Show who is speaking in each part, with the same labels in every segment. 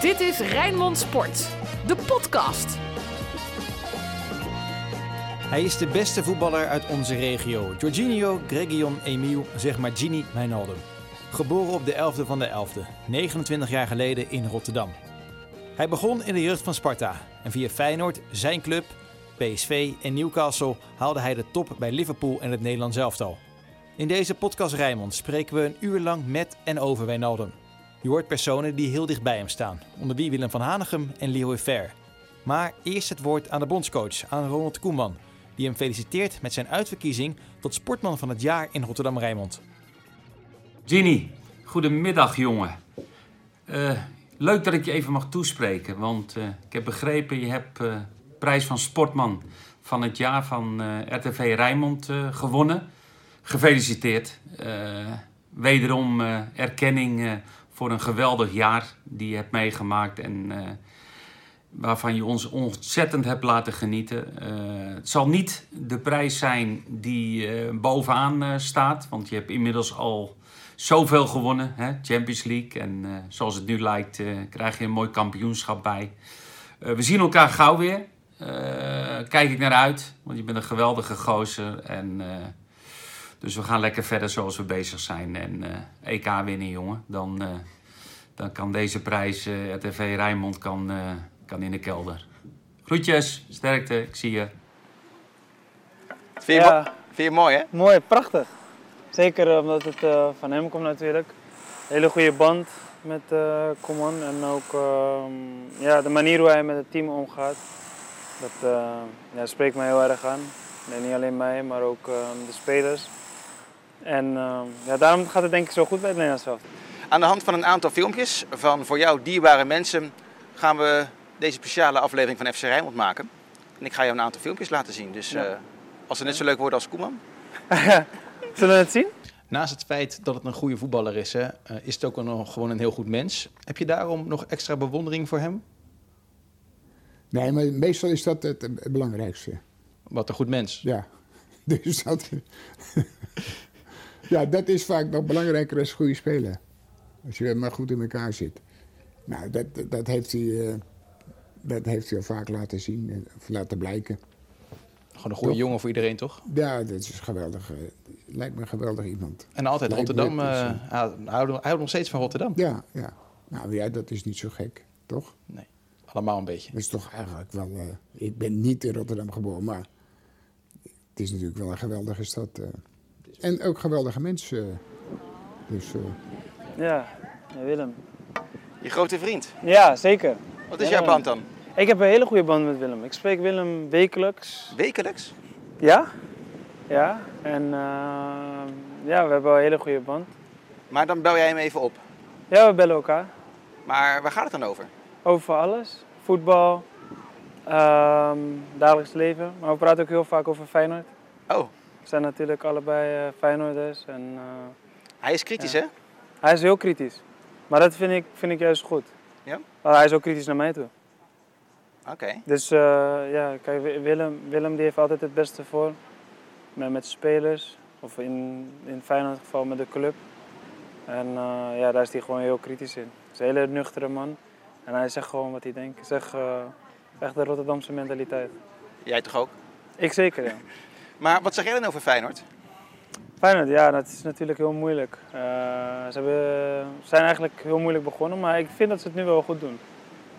Speaker 1: Dit is Rijnmond Sport, de podcast.
Speaker 2: Hij is de beste voetballer uit onze regio. Jorginho Gregion Emile, zeg maar Gini Wijnaldum. Geboren op de 11e van de 11e, 29 jaar geleden in Rotterdam. Hij begon in de jeugd van Sparta en via Feyenoord, zijn club, PSV en Newcastle haalde hij de top bij Liverpool en het Nederlands elftal. In deze podcast Rijnmond spreken we een uur lang met en over Wijnaldum. Je hoort personen die heel dicht bij hem staan, onder wie Willem van Hanegem en Leroy Fer. Maar eerst het woord aan de bondscoach, aan Ronald Koeman, die hem feliciteert met zijn uitverkiezing tot sportman van het jaar in Rotterdam-Rijnmond.
Speaker 3: Ginny, goedemiddag jongen. Uh, leuk dat ik je even mag toespreken, want uh, ik heb begrepen, je hebt uh, prijs van sportman van het jaar van RTV Rijnmond gewonnen. Gefeliciteerd. wederom erkenning voor een geweldig jaar die je hebt meegemaakt en waarvan je ons ontzettend hebt laten genieten. het zal niet de prijs zijn die bovenaan staat, want je hebt inmiddels al zoveel gewonnen. Hè? Champions League. En zoals het nu lijkt, krijg je een mooi kampioenschap bij. We zien elkaar gauw weer. kijk ik naar uit. Want je bent een geweldige gozer. En, dus we gaan lekker verder zoals we bezig zijn. En EK winnen, jongen. Dan, dan kan deze prijs, RTV Rijnmond, kan, kan in de kelder. Groetjes, sterkte. Ik zie je.
Speaker 4: Vind je, ja. vind je mooi, hè?
Speaker 5: Mooi, prachtig. Zeker omdat het uh, van hem komt natuurlijk. Hele goede band met uh, Coman en ook uh, ja, de manier hoe hij met het team omgaat. Dat uh, ja, spreekt mij heel erg aan. Nee, niet alleen mij, maar ook de spelers. En ja, daarom gaat het denk ik zo goed bij het Nederlands zelf.
Speaker 4: Aan de hand van een aantal filmpjes van voor jou dierbare mensen gaan we deze speciale aflevering van FC Rijnmond maken. En ik ga jou een aantal filmpjes laten zien. Dus ja. als ze net zo leuk worden als Koeman.
Speaker 5: Zullen we het zien?
Speaker 2: Naast het feit dat het een goede voetballer is, hè, is het ook nog gewoon een heel goed mens. Heb je daarom nog extra bewondering voor hem?
Speaker 6: Nee, maar meestal is dat het belangrijkste.
Speaker 2: Wat een goed mens.
Speaker 6: Ja, dus dat, ja, dat is vaak nog belangrijker als goede speler. Als je maar goed in elkaar zit. Nou, dat, dat, heeft, hij, dat heeft hij vaak laten zien, of laten blijken.
Speaker 2: Gewoon een goede jongen voor iedereen, toch?
Speaker 6: Ja, dat is geweldig. Lijkt me een geweldig iemand.
Speaker 2: En altijd Lijkt Rotterdam. Uh, hij houdt nog steeds van Rotterdam.
Speaker 6: Ja, ja. Nou ja, dat is niet zo gek, toch?
Speaker 2: Nee, allemaal een beetje.
Speaker 6: Dat is toch eigenlijk wel... Uh, ik ben niet in Rotterdam geboren, maar het is natuurlijk wel een geweldige stad. Uh. En ook geweldige mensen. dus,
Speaker 5: ja, Willem.
Speaker 4: Je grote vriend?
Speaker 5: Ja, zeker.
Speaker 4: Wat is jouw band dan?
Speaker 5: Ik heb een hele goede band met Willem. Ik spreek Willem wekelijks.
Speaker 4: Wekelijks?
Speaker 5: Ja. Ja. En uh, ja, we hebben een hele goede band.
Speaker 4: Maar dan bel jij hem even op?
Speaker 5: Ja, we bellen elkaar.
Speaker 4: Maar waar gaat het dan over?
Speaker 5: Over alles. Voetbal, uh, dagelijks leven. Maar we praten ook heel vaak over Feyenoord.
Speaker 4: Oh.
Speaker 5: We zijn natuurlijk allebei uh, Feyenoorders. En, uh,
Speaker 4: hij is kritisch, ja. hè?
Speaker 5: Hij is heel kritisch. Maar dat vind ik, vind ik juist goed.
Speaker 4: Ja?
Speaker 5: Want hij is ook kritisch naar mij toe.
Speaker 4: Oké. Okay.
Speaker 5: Dus uh, ja, kijk, Willem, Willem die heeft altijd het beste voor. Met, met spelers. Of in, in Feyenoord geval met de club. En uh, ja, daar is hij gewoon heel kritisch in. Hij is een hele nuchtere man. En hij zegt gewoon wat hij denkt. Hij zegt uh, echt de Rotterdamse mentaliteit.
Speaker 4: Jij toch ook?
Speaker 5: Ik zeker, ja.
Speaker 4: maar wat zeg jij dan over Feyenoord?
Speaker 5: Feyenoord, ja, dat is natuurlijk heel moeilijk. ze hebben, zijn eigenlijk heel moeilijk begonnen, maar ik vind dat ze het nu wel goed doen.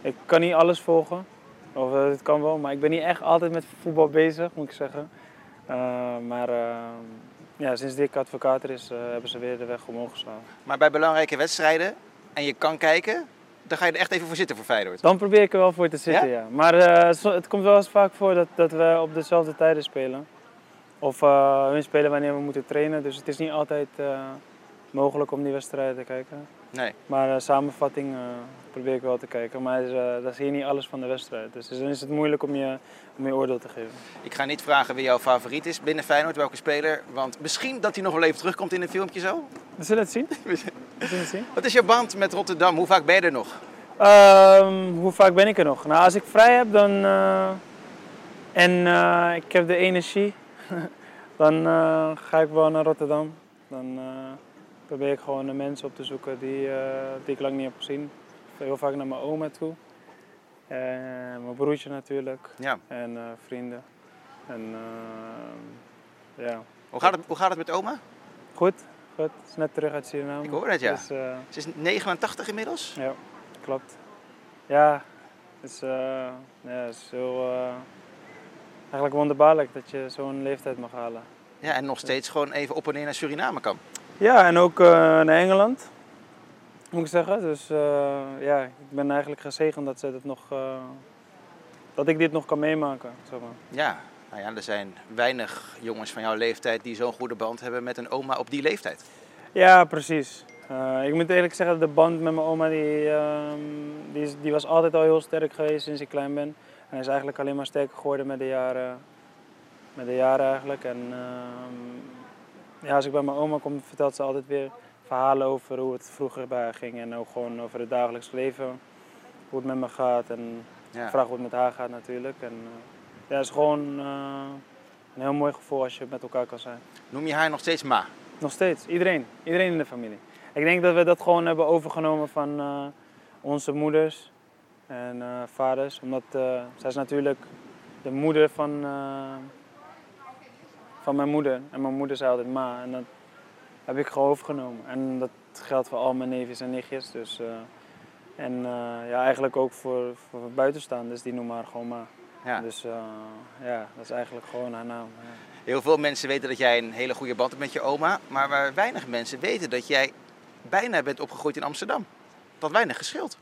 Speaker 5: Ik kan niet alles volgen, of uh, het kan wel, maar ik ben niet echt altijd met voetbal bezig, moet ik zeggen. Uh, maar ja, sinds Dick advocaat er is, hebben ze weer de weg omhoog geslagen.
Speaker 4: Maar bij belangrijke wedstrijden en je kan kijken, dan ga je er echt even voor zitten voor Feyenoord?
Speaker 5: Dan probeer ik er wel voor te zitten, ja. ja. Maar het komt wel eens vaak voor dat, dat we op dezelfde tijden spelen. Of hun spelen wanneer we moeten trainen, dus het is niet altijd mogelijk om die wedstrijden te kijken.
Speaker 4: Nee.
Speaker 5: Maar uh, samenvatting uh, probeer ik wel te kijken. Maar uh, daar zie je niet alles van de wedstrijd. Dus dan is het moeilijk om je, om je oordeel te geven.
Speaker 4: Ik ga niet vragen wie jouw favoriet is binnen Feyenoord, welke speler. Want misschien dat hij nog wel even terugkomt in een filmpje zo.
Speaker 5: We zullen het zien. We zullen het zien.
Speaker 4: Wat is jouw band met Rotterdam? Hoe vaak ben je er nog?
Speaker 5: Um, hoe vaak ben ik er nog? Nou, als ik vrij heb dan, en ik heb de energie, dan ga ik wel naar Rotterdam. Dan, probeer ik gewoon de mensen op te zoeken die, uh, die ik lang niet heb gezien. heel vaak naar mijn oma toe. En mijn broertje natuurlijk.
Speaker 4: Ja.
Speaker 5: En eh, vrienden. En ja,
Speaker 4: Hoe gaat, het, hoe gaat het met oma?
Speaker 5: goed. Goed, is net terug uit Suriname.
Speaker 4: Ik hoor het, ja.
Speaker 5: Dus, eh,
Speaker 4: Ze is 89 inmiddels.
Speaker 5: ja, klopt. Ja, het is, eh, ja, het is heel... eigenlijk wonderbaarlijk dat je zo'n leeftijd mag halen.
Speaker 4: Ja, en nog steeds gewoon even op en neer naar Suriname kan.
Speaker 5: Ja, en ook eh, naar Engeland, moet ik zeggen. Dus eh, ja, ik ben eigenlijk gezegend dat, ze dat, nog, eh, dat ik dit nog kan meemaken. Zeg maar.
Speaker 4: Ja, nou ja, er zijn weinig jongens van jouw leeftijd die zo'n goede band hebben met een oma op die leeftijd.
Speaker 5: Ja, precies. Ik moet eerlijk zeggen, de band met mijn oma die, ehm, die, die was altijd al heel sterk geweest sinds ik klein ben. En hij is eigenlijk alleen maar sterker geworden met de jaren, met de jaren eigenlijk. En ehm, ja, als ik bij mijn oma kom, vertelt ze altijd weer verhalen over hoe het vroeger bij haar ging. En ook gewoon over het dagelijks leven, hoe het met me gaat. En
Speaker 4: Ja.
Speaker 5: vraag hoe het met haar gaat natuurlijk. En eh, ja, het is gewoon eh, een heel mooi gevoel als je met elkaar kan zijn.
Speaker 4: Noem je haar nog steeds Ma?
Speaker 5: Nog steeds, iedereen. Iedereen in de familie. Ik denk dat we dat gewoon hebben overgenomen van eh, onze moeders en eh, vaders. Omdat eh, zij is natuurlijk de moeder van, eh, van mijn moeder. En mijn moeder zei altijd ma. En dat heb ik gewoon overgenomen. En dat geldt voor al mijn neefjes en nichtjes. Dus, en ja, eigenlijk ook voor, voor buitenstaanders, die noemen haar gewoon ma.
Speaker 4: Ja.
Speaker 5: Dus ja, dat is eigenlijk gewoon haar naam. ja.
Speaker 4: Heel veel mensen weten dat jij een hele goede band hebt met je oma. Maar waar weinig mensen weten dat jij bijna bent opgegroeid in Amsterdam. Dat weinig gescheeld.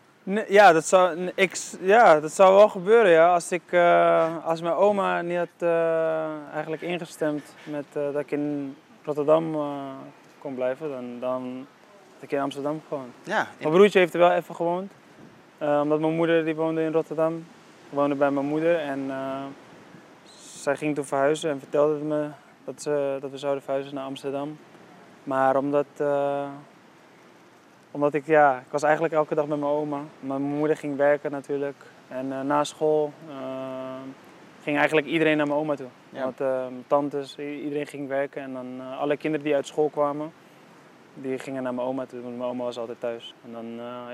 Speaker 5: Ja, dat zou, ik, ja, dat zou wel gebeuren, ja. Als, ik, eh, als mijn oma niet had eh, eigenlijk ingestemd met eh, dat ik in Rotterdam kon blijven, dan, dan had ik in Amsterdam gewoond.
Speaker 4: Ja, in-
Speaker 5: Mijn broertje heeft er wel even gewoond, omdat mijn moeder die woonde in Rotterdam. Woonde bij mijn moeder en zij ging toen verhuizen en vertelde me dat, ze, dat we zouden verhuizen naar Amsterdam. Maar omdat, omdat ik, ja, ik was eigenlijk elke dag met mijn oma. Mijn moeder ging werken natuurlijk. En eh, na school eh, ging eigenlijk iedereen naar mijn oma toe.
Speaker 4: Ja.
Speaker 5: Want eh, mijn tantes, iedereen ging werken. En dan alle kinderen die uit school kwamen, die gingen naar mijn oma toe. Want mijn oma was altijd thuis. En dan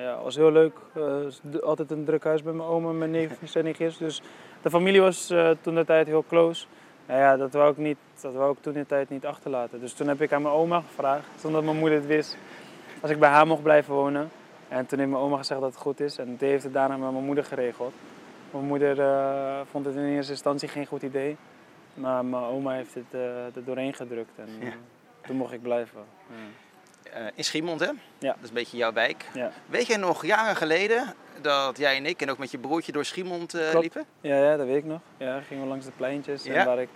Speaker 5: ja, was heel leuk. Altijd een druk huis bij mijn oma mijn neefjes en nichtjes. Dus de familie was toen de tijd heel close. Nou ja, dat wou ik, niet, dat wou ik toen de tijd niet achterlaten. Dus toen heb ik aan mijn oma gevraagd, zonder dat mijn moeder het wist, als ik bij haar mocht blijven wonen. En toen heeft mijn oma gezegd dat het goed is. En die heeft het daarna met mijn moeder geregeld. Mijn moeder eh, vond het in eerste instantie geen goed idee. Maar mijn oma heeft het eh, er doorheen gedrukt. En eh,
Speaker 4: Ja.
Speaker 5: toen mocht ik blijven. Ja.
Speaker 4: in Schiemond, hè?
Speaker 5: Ja.
Speaker 4: Dat is een beetje jouw wijk.
Speaker 5: Ja.
Speaker 4: Weet jij nog jaren geleden dat jij en ik en ook met je broertje door Schiemond liepen?
Speaker 5: Ja, ja, dat weet ik nog. Ja, gingen we langs de pleintjes en waar, ik,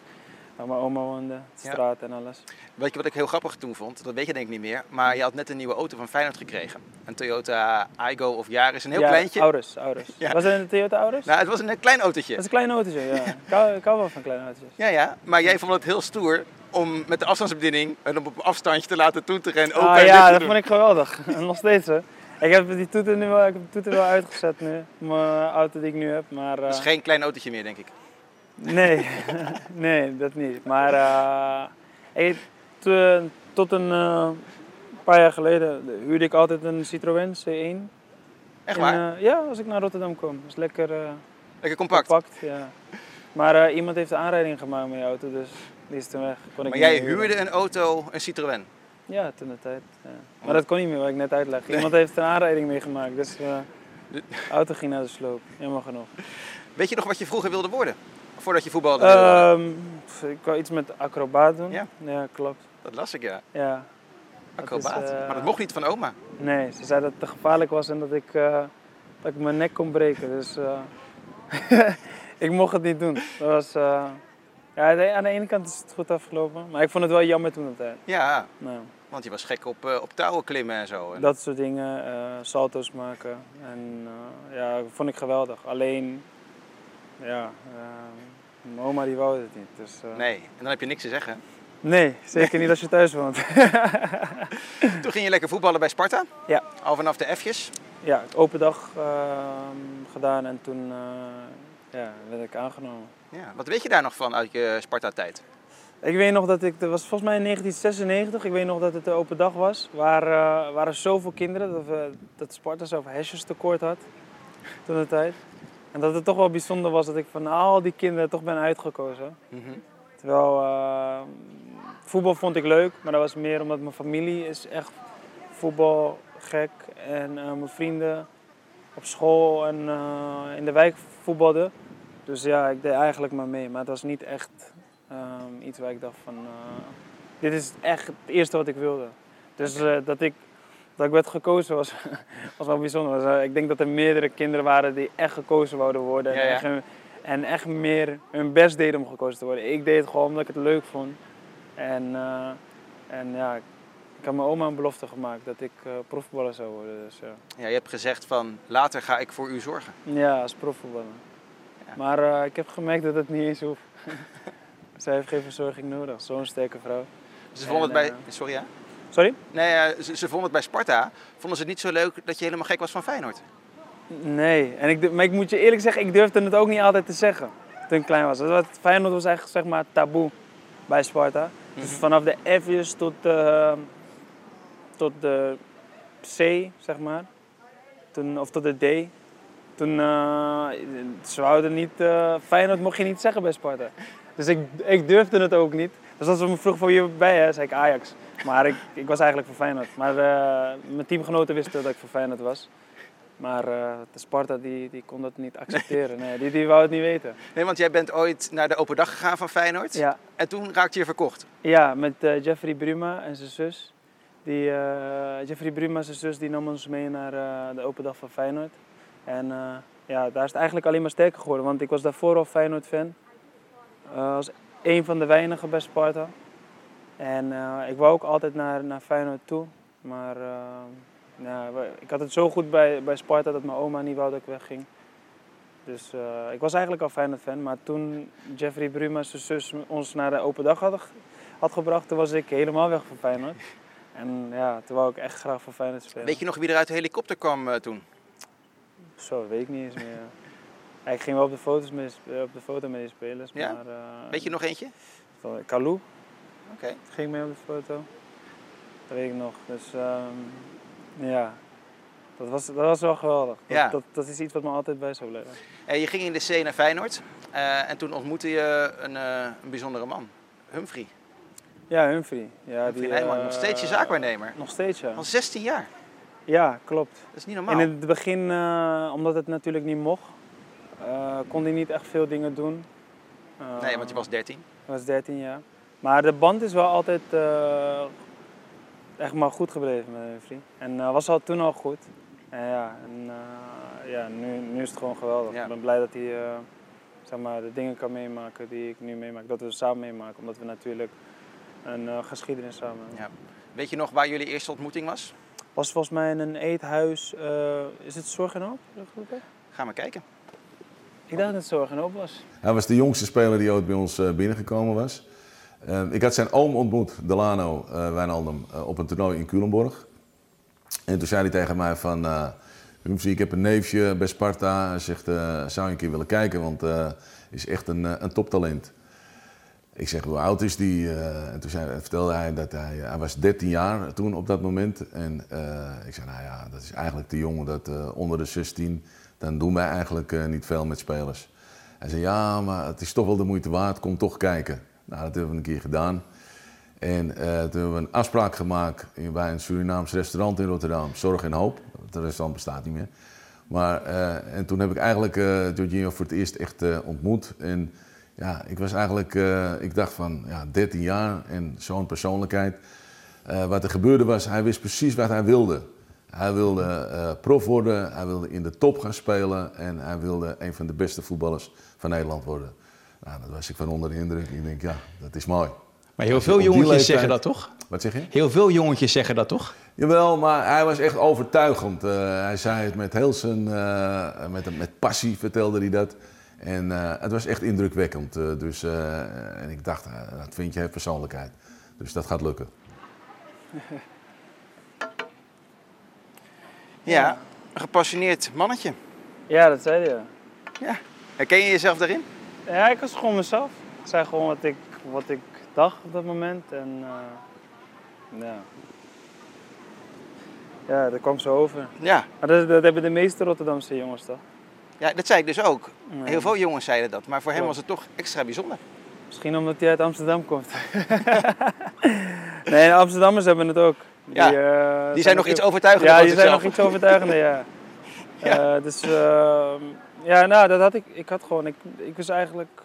Speaker 5: waar mijn oma woonde,
Speaker 4: Ja.
Speaker 5: straat en alles.
Speaker 4: Weet je wat ik heel grappig toen vond? Dat weet je denk ik niet meer. Maar je had net een nieuwe auto van Feyenoord gekregen. Een Toyota Aygo of Yaris. Een heel
Speaker 5: ja,
Speaker 4: kleintje.
Speaker 5: Auris, Auris.
Speaker 4: Ja.
Speaker 5: Was het een Toyota Auris?
Speaker 4: Nou, het was een klein autootje.
Speaker 5: Dat is een klein autootje, ja. Ik hou, ik hou wel van kleine autootjes.
Speaker 4: Ja, ja. Maar jij vond het heel stoer om met de afstandsbediening en op een afstandje te laten toeteren en open
Speaker 5: Ah, ja, dat
Speaker 4: doen.
Speaker 5: vond ik geweldig. En nog steeds, hè. Ik heb die toeter nu wel, ik heb de toeter wel uitgezet nu. Mijn auto die ik nu heb, maar...
Speaker 4: Dat is
Speaker 5: eh,
Speaker 4: geen klein autootje meer, denk ik.
Speaker 5: Nee, nee, dat niet. Maar eh, ik, te- tot een eh, paar jaar geleden huurde ik altijd een Citroën C1.
Speaker 4: Echt waar?
Speaker 5: eh, ja, als ik naar Rotterdam kom. Dat is lekker eh,
Speaker 4: Lekker compact.
Speaker 5: compact. Ja. Maar eh, iemand heeft de aanrijding gemaakt met die auto, dus die is toen weg. Kon
Speaker 4: Maar jij
Speaker 5: huren.
Speaker 4: huurde een auto, een Citroën.
Speaker 5: Ja, toen de tijd. Ja. Maar dat kon niet meer, wat ik net uitleg. Iemand heeft een aanrijding meegemaakt, dus eh,
Speaker 4: De-
Speaker 5: auto ging naar de sloop. Helemaal genoeg.
Speaker 4: Weet je nog wat je vroeger wilde worden? Voordat je voetbalde
Speaker 5: pff, ik wou iets met acrobaat doen.
Speaker 4: Ja?
Speaker 5: Ja, klopt.
Speaker 4: Dat las ik, ja.
Speaker 5: Ja. Dat
Speaker 4: Acrobaat.
Speaker 5: is, eh,
Speaker 4: Maar dat mocht niet van oma.
Speaker 5: Nee, ze zei dat het te gevaarlijk was en dat ik, eh, dat ik mijn nek kon breken. Dus ik mocht het niet doen. Dat was, ja, aan de ene kant is het goed afgelopen, maar ik vond het wel jammer toen de tijd.
Speaker 4: Ja,
Speaker 5: Nou,
Speaker 4: want je was gek op, op touwen klimmen en zo. En-
Speaker 5: dat soort dingen, salto's maken. En eh, ja, dat vond ik geweldig. Alleen, ja, eh, mijn oma die wou het niet. Dus, eh,
Speaker 4: Nee, en dan heb je niks te zeggen.
Speaker 5: nee, zeker niet als je thuis woont.
Speaker 4: Toen ging je lekker voetballen bij Sparta.
Speaker 5: Ja.
Speaker 4: Al vanaf de F'jes.
Speaker 5: ja, open dag ehm, gedaan en toen eh, ja, werd ik aangenomen.
Speaker 4: Ja. Wat weet je daar nog van uit je Sparta-tijd?
Speaker 5: Ik weet nog dat ik, dat was volgens mij in 1996, ik weet nog dat het de open dag was. Waar eh, waren zoveel kinderen dat, we, dat Sparta zoveel hesjes tekort had toen de tijd. En dat het toch wel bijzonder was dat ik van al die kinderen toch ben uitgekozen.
Speaker 4: Mhm.
Speaker 5: Terwijl eh, voetbal vond ik leuk, maar dat was meer omdat mijn familie is echt voetbalgek. En eh, mijn vrienden op school en eh, in de wijk voetbalden. Dus ja, ik deed eigenlijk maar mee. Maar het was niet echt ehm, iets waar ik dacht van... eh, dit is echt het eerste wat ik wilde. Dus dat, ik, dat ik werd gekozen was, was wel bijzonder. Was, eh, ik denk dat er meerdere kinderen waren die echt gekozen wouden worden.
Speaker 4: Ja,
Speaker 5: En, echt, hun- en echt meer hun best deden om gekozen te worden. Ik deed het gewoon omdat ik het leuk vond. En, eh, en ja, ik had mijn oma een belofte gemaakt dat ik eh profvoetballer zou worden. Dus, ja.
Speaker 4: Ja, je hebt gezegd van later ga ik voor u zorgen.
Speaker 5: Ja, als profvoetballer.
Speaker 4: Ja.
Speaker 5: Maar ik heb gemerkt dat het niet eens hoeft. Zij heeft geen verzorging nodig, zo'n sterke vrouw.
Speaker 4: Ze vonden het bij... Sorry ja?
Speaker 5: Sorry?
Speaker 4: Nee, eh, ze, ze vonden het bij Sparta. Vonden ze het niet zo leuk dat je helemaal gek was van Feyenoord?
Speaker 5: Nee, en ik, maar ik moet je eerlijk zeggen, ik durfde het ook niet altijd te zeggen toen ik klein was. Dat was- Feyenoord was echt zeg maar taboe bij Sparta. Dus vanaf de F'jes tot de, tot de C, zeg maar. Toen, of tot de D. Toen, eh ze wouden niet, eh, Feyenoord mocht je niet zeggen bij Sparta. Dus ik, ik durfde het ook niet. Dus als ze me vroegen voor je bij, hè, zei ik Ajax. Maar ik, ik was eigenlijk voor Feyenoord. Maar eh, mijn teamgenoten wisten dat ik voor Feyenoord was. Maar eh, de Sparta die, die kon dat niet accepteren. Nee, die, die wou het niet weten.
Speaker 4: Nee, want jij bent ooit naar de open dag gegaan van Feyenoord.
Speaker 5: Ja,
Speaker 4: En toen raakte je verkocht.
Speaker 5: ja met eh, Jeffrey Bruma en zijn zus. Die, Jeffrey Bruma en zijn zus die nam ons mee naar de open dag van Feyenoord. En ja, daar is het eigenlijk alleen maar sterker geworden. Want ik was daarvoor al Feyenoord-fan. Als een van de weinigen bij Sparta. En eh, ik wou ook altijd naar, naar Feyenoord toe. Maar eh, ik had het zo goed bij, bij Sparta dat mijn oma niet wou dat ik wegging. Dus eh, ik was eigenlijk al Feyenoord-fan. Maar toen Jeffrey Bruma zijn zus ons naar de open dag hadden, had gebracht, toen was ik helemaal weg van Feyenoord. En ja, toen wou ik echt graag voor Feyenoord spelen.
Speaker 4: Weet je nog wie er uit de helikopter kwam toen?
Speaker 5: Zo, weet ik niet eens meer. Ja, ik ging wel op de, foto's mee, op de foto met die spelers,
Speaker 4: Ja?
Speaker 5: maar...
Speaker 4: Weet je nog eentje?
Speaker 5: van Kalou
Speaker 4: Oké.
Speaker 5: ging mee op de foto. Dat weet ik nog. Dus ehm, ja, dat was, dat was wel geweldig. Dat,
Speaker 4: Ja.
Speaker 5: dat, dat is iets wat me altijd bij zou blijven.
Speaker 4: Eh, je ging in de C naar Feyenoord. eh, en toen ontmoette je een, eh, een bijzondere man. Humphrey.
Speaker 5: Ja, Humphrey. Ja,
Speaker 4: Humphrey
Speaker 5: die,
Speaker 4: Nijman, nog steeds je zaakwaarnemer.
Speaker 5: Nog steeds, ja.
Speaker 4: Al 16 jaar.
Speaker 5: Ja, klopt.
Speaker 4: Dat is niet normaal.
Speaker 5: In het begin, omdat het natuurlijk niet mocht, kon hij niet echt veel dingen doen. Eh,
Speaker 4: Nee, want je was 13.
Speaker 5: Hij was 13 jaar. Maar de band is wel altijd eh, echt maar goed gebleven met Humphrey. En eh, was al toen al goed. En ja, en, eh, ja nu, nu is het gewoon geweldig.
Speaker 4: Ja.
Speaker 5: Ik ben blij dat hij eh, zeg maar, de dingen kan meemaken die ik nu meemaak. Dat we samen meemaken, omdat we natuurlijk een eh, geschiedenis samen hebben.
Speaker 4: Ja. Weet je nog waar jullie eerste ontmoeting was?
Speaker 5: Was volgens mij in een eethuis, eh, is het Zorg en Hoop?
Speaker 4: Ga maar kijken.
Speaker 5: Ik dacht dat het Zorg en Hoop was.
Speaker 7: Hij was de jongste speler die ooit bij ons eh, binnengekomen was. Eh, ik had zijn oom ontmoet, Delano eh Wijnaldum, eh, op een toernooi in Culemborg. En toen zei hij tegen mij van... eh ik heb een neefje bij Sparta. Hij zegt, zou je een keer willen kijken? Want hij is echt een, een toptalent. Ik zeg, hoe oud is die? En toen zei, vertelde hij dat hij... Hij was 13 jaar toen op dat moment. En ik zei, nou ja, dat is eigenlijk te jong. Dat, onder de 16, dan doen wij eigenlijk niet veel met spelers. Hij zei, ja, maar het is toch wel de moeite waard. Kom toch kijken. Nou, dat hebben we een keer gedaan. En eh, toen hebben we een afspraak gemaakt in- bij een Surinaams restaurant in Rotterdam. Zorg en Hoop. Het restaurant bestaat niet meer. Maar, eh, en toen heb ik eigenlijk Jorginho voor het eerst echt ontmoet. En ja, ik was eigenlijk, ik dacht van, ja, 13 jaar en zo'n persoonlijkheid. Wat er gebeurde was, hij wist precies wat hij wilde. Hij wilde prof worden, hij wilde in de top gaan spelen en hij wilde een van de beste voetballers van Nederland worden. Nou, daar was ik van onder de indruk. Ik denk, ja, dat is mooi.
Speaker 8: Maar heel veel jongetjes
Speaker 7: leeftijd-
Speaker 8: zeggen dat toch?
Speaker 7: Wat zeg je?
Speaker 8: Heel veel jongetjes zeggen dat toch?
Speaker 7: Jawel, maar hij was echt overtuigend. Eh, hij zei het met heel zijn, eh, met, met passie vertelde hij dat. En eh, het was echt indrukwekkend. eh, dus, eh, en ik dacht, dat vind je persoonlijkheid. Dus dat gaat lukken.
Speaker 4: Ja, een gepassioneerd mannetje.
Speaker 5: Ja, dat zei hij. ja.
Speaker 4: Ja. Herken je jezelf daarin?
Speaker 5: Ja, ik was gewoon mezelf. Ik zei gewoon wat ik, wat ik dag op dat moment. En eh, ja. Ja, dat kwam zo over.
Speaker 4: Ja.
Speaker 5: Maar dat, dat hebben de meeste Rotterdamse jongens toch?
Speaker 4: ja, dat zei ik dus ook. Heel veel jongens zeiden dat, maar voor hem was het toch extra bijzonder.
Speaker 5: Misschien omdat hij uit Amsterdam komt. nee, de Amsterdammers hebben het ook.
Speaker 4: Ja,
Speaker 5: eh,
Speaker 4: Die zijn nog iets overtuigender
Speaker 5: Ja, die zijn nog iets overtuigender, ja.
Speaker 4: Ja.
Speaker 5: Eh, dus ehm, ja, nou, dat had ik. Ik had gewoon, ik, ik was eigenlijk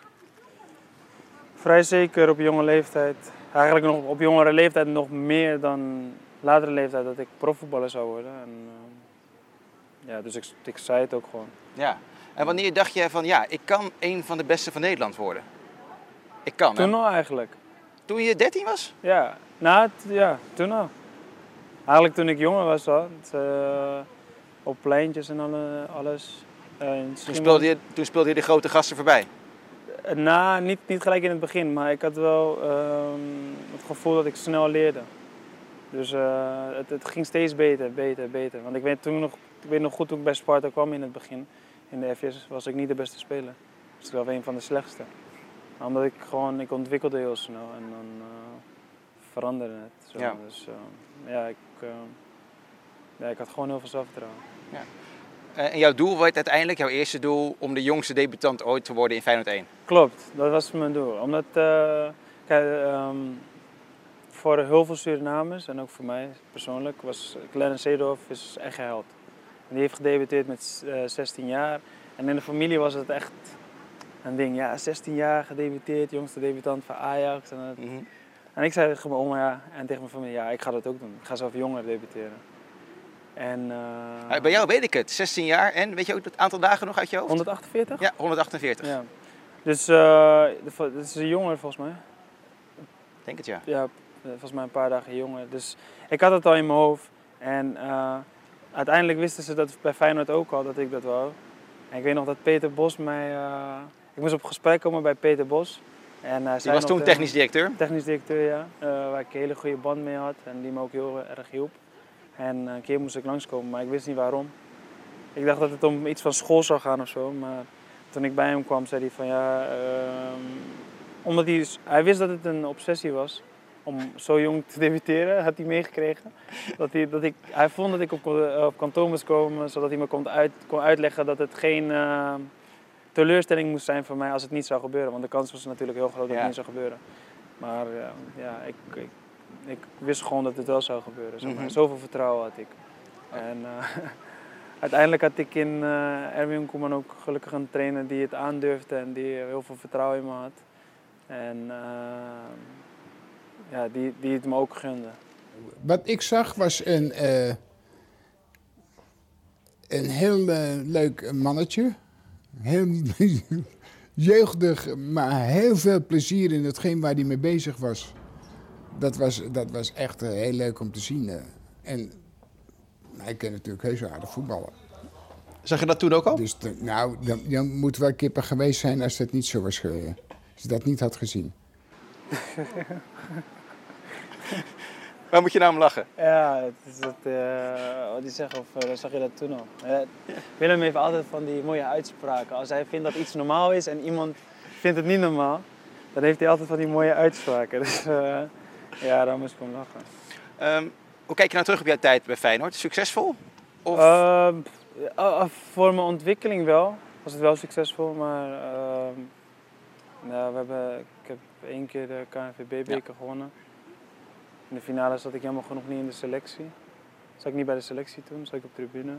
Speaker 5: vrij zeker op jonge leeftijd. Eigenlijk nog op jongere leeftijd nog meer dan latere leeftijd dat ik profvoetballer zou worden. En, ehm, ja, dus ik, ik zei het ook gewoon.
Speaker 4: Ja. En wanneer dacht je van, ja, ik kan een van de beste van Nederland worden? Ik kan, hè?
Speaker 5: Toen al eigenlijk.
Speaker 4: Toen je 13 was?
Speaker 5: Ja, nou, ja, toen al. Eigenlijk toen ik jonger was al. Eh, op pleintjes en alle, alles. Eh,
Speaker 4: Toen speelde, je, toen speelde je de grote gasten voorbij.
Speaker 5: Eh, Nou, niet, niet gelijk in het begin, maar ik had wel ehm, het gevoel dat ik snel leerde. Dus eh, het, het ging steeds beter, beter, beter. Want ik weet, toen nog, ik weet nog goed toen ik bij Sparta kwam in het begin. In de FS was ik niet de beste speler. Dus ik was wel een van de slechtste. Maar omdat ik gewoon, ik ontwikkelde heel snel en dan veranderde het. Zo.
Speaker 4: Ja.
Speaker 5: Dus eh, ja, ik, eh, ja, ik had gewoon heel veel zelfvertrouwen.
Speaker 4: Eh, en jouw doel werd uiteindelijk, jouw eerste doel, om de jongste debutant ooit te worden in Feyenoord 1.
Speaker 5: Klopt, dat was mijn doel. Omdat, eh, kijk, ehm, voor heel veel Surinamers en ook voor mij persoonlijk was Clarence Seedorf is echt een held. En die heeft gedebuteerd met eh, 16 jaar. En in de familie was het echt een ding. Ja, 16 jaar gedebuteerd, jongste debutant van Ajax. En,
Speaker 4: Mhm.
Speaker 5: en ik zei tegen mijn oma ja, en tegen mijn familie, ja, ik ga dat ook doen. Ik ga zelf jonger debuteren. En, eh,
Speaker 4: bij jou weet ik het, 16 jaar en weet je ook het aantal dagen nog uit je hoofd?
Speaker 5: 148?
Speaker 4: Ja, 148.
Speaker 5: Ja. Dus eh, dat is een jonger volgens mij.
Speaker 4: Denk het ja.
Speaker 5: ja, eh, volgens mij een paar dagen jonger. Dus ik had het al in mijn hoofd. En uiteindelijk wisten ze dat bij Feyenoord ook al, dat ik dat wou. En ik weet nog dat Peter Bos mij... ik moest op gesprek komen bij Peter Bos. En, hij
Speaker 4: Die was toen technisch directeur.
Speaker 5: Technisch directeur, ja. waar ik een hele goede band mee had en die me ook heel erg hielp. En een keer moest ik langskomen, maar ik wist niet waarom. Ik dacht dat het om iets van school zou gaan of zo, maar toen ik bij hem kwam zei hij van ja, ehm, omdat hij, hij wist dat het een obsessie was om zo jong te debuteren, had hij meegekregen. Dat hij, dat ik, hij vond dat ik op, op kantoor moest komen, zodat hij me kon, uit, kon uitleggen dat het geen eh, teleurstelling moest zijn voor mij als het niet zou gebeuren. Want de kans was natuurlijk heel groot dat
Speaker 4: Ja.
Speaker 5: het niet zou gebeuren. Maar ja, ja ik, ik, ik wist gewoon dat het wel zou gebeuren. Zeg maar.
Speaker 4: Mhm.
Speaker 5: Zoveel vertrouwen had ik. En eh, uiteindelijk had ik in eh Erwin Koeman ook gelukkig een trainer die het aandurfde en die heel veel vertrouwen in me had. En eh, ja, die, die het me ook gunde.
Speaker 6: Wat ik zag was een, een heel leuk mannetje. Heel jeugdig, maar heel veel plezier in hetgeen waar hij mee bezig was. Dat was, dat was echt eh, heel leuk om te zien. eh. En hij kan natuurlijk heus wel aardig voetballen.
Speaker 8: Zag je dat toen ook al?
Speaker 6: Dus de- nou, dan, dan moet wel kippen geweest zijn als dat niet zo was geweest. Als je dat niet had gezien.
Speaker 4: Waar moet je nou om lachen?
Speaker 5: Ja, het is dat, eh, wat die zeggen, of zag je dat toen al? Willem heeft altijd van die mooie uitspraken. Als hij vindt dat iets normaal is en iemand vindt het niet normaal, dan heeft hij altijd van die mooie uitspraken. Dus eh, ja, daar moest ik om lachen.
Speaker 4: Ehm, hoe kijk je nou terug op jouw tijd bij Feyenoord? Succesvol? Of
Speaker 5: Ehm, eh, eh, voor mijn ontwikkeling wel, was het wel succesvol, maar ehm, ja, we hebben, ik heb één keer de KNVB-beker gewonnen. In de finale zat ik jammer genoeg niet in de selectie. Zat ik niet bij de selectie toen, zat ik op tribune.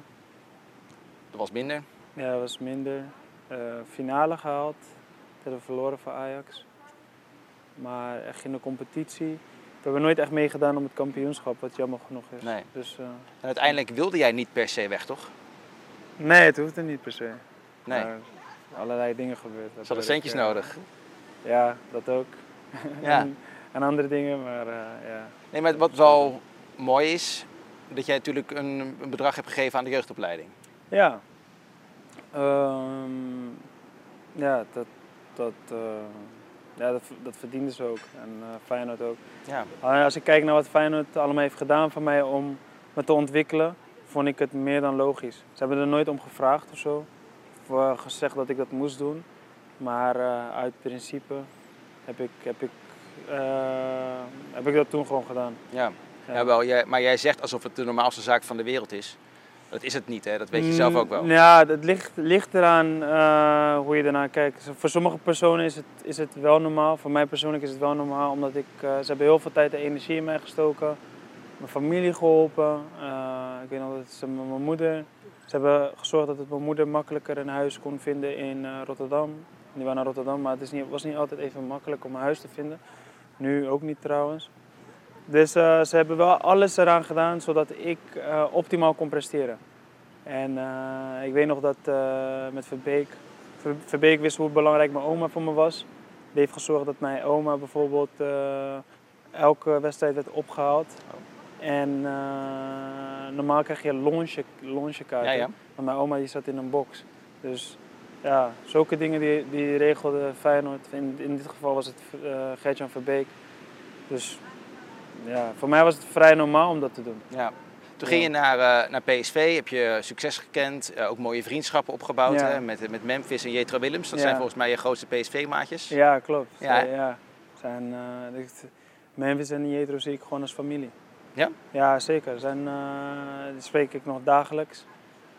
Speaker 4: dat was minder?
Speaker 5: Ja, dat was minder. Eh, finale gehaald. Dat hebben we verloren van Ajax. Maar echt in de competitie. We hebben nooit echt meegedaan om het kampioenschap, wat jammer genoeg is.
Speaker 4: Nee.
Speaker 5: Dus, eh,
Speaker 4: En uiteindelijk wilde jij niet per se weg, toch?
Speaker 5: nee, het hoeft er niet per se.
Speaker 4: Nee.
Speaker 5: Maar allerlei dingen gebeurd.
Speaker 4: Ze hadden centjes nodig.
Speaker 5: Ja, dat ook.
Speaker 4: Ja.
Speaker 5: en, en andere dingen, maar eh, ja.
Speaker 4: Nee, maar wat wel mooi is, dat jij natuurlijk een, een bedrag hebt gegeven aan de jeugdopleiding.
Speaker 5: Ja. Ehm, ja, dat, dat, eh, ja dat, dat verdienden ze ook. En eh, Feyenoord ook.
Speaker 4: Ja.
Speaker 5: Alleen als ik kijk naar wat Feyenoord allemaal heeft gedaan voor mij om me te ontwikkelen, vond ik het meer dan logisch. Ze hebben er nooit om gevraagd of zo. Of gezegd dat ik dat moest doen. Maar eh, uit principe heb ik, heb ik eh, heb ik dat toen gewoon gedaan.
Speaker 4: Ja.
Speaker 5: Ja.
Speaker 4: Ja, wel, jij, maar jij zegt alsof het de normaalste zaak van de wereld is. Dat is het niet, hè? dat weet je zelf ook wel.
Speaker 5: Mm, Ja, het ligt, ligt eraan eh, hoe je ernaar kijkt. Voor sommige personen is het, is het wel normaal. Voor mij persoonlijk is het wel normaal, omdat ik, eh, ze hebben heel veel tijd en energie in mij gestoken. Mijn familie geholpen. Eh, ik weet nog dat ze mijn moeder. Ze hebben gezorgd dat het mijn moeder makkelijker een huis kon vinden in Rotterdam. Die waren naar Rotterdam, maar het is niet, was niet altijd even makkelijk om een huis te vinden. Nu ook niet trouwens. Dus eh, ze hebben wel alles eraan gedaan zodat ik eh, optimaal kon presteren. En eh, ik weet nog dat met Verbeek, Ver- Verbeek wist hoe belangrijk mijn oma voor me was. Die heeft gezorgd dat mijn oma bijvoorbeeld elke wedstrijd werd opgehaald. En normaal krijg je longe, longekaarten.
Speaker 4: Ja, ja.
Speaker 5: Maar mijn oma die zat in een box. Dus ja, zulke dingen die, die regelde Feyenoord. In, in dit geval was het Gertjan Verbeek. Dus ja, voor mij was het vrij normaal om dat te doen.
Speaker 4: Ja. Toen ging je naar, eh, naar PSV, heb je succes gekend, eh, ook mooie vriendschappen opgebouwd
Speaker 5: Ja.
Speaker 4: hè, met, met Memphis en Jetro Willems. Dat
Speaker 5: Ja.
Speaker 4: zijn volgens mij je grootste PSV-maatjes.
Speaker 5: Ja, klopt.
Speaker 4: Ja,
Speaker 5: Ja. Zijn, eh, Memphis en Jetro zie ik gewoon als familie.
Speaker 4: Ja?
Speaker 5: Ja, zeker. Zijn, die spreek ik nog dagelijks.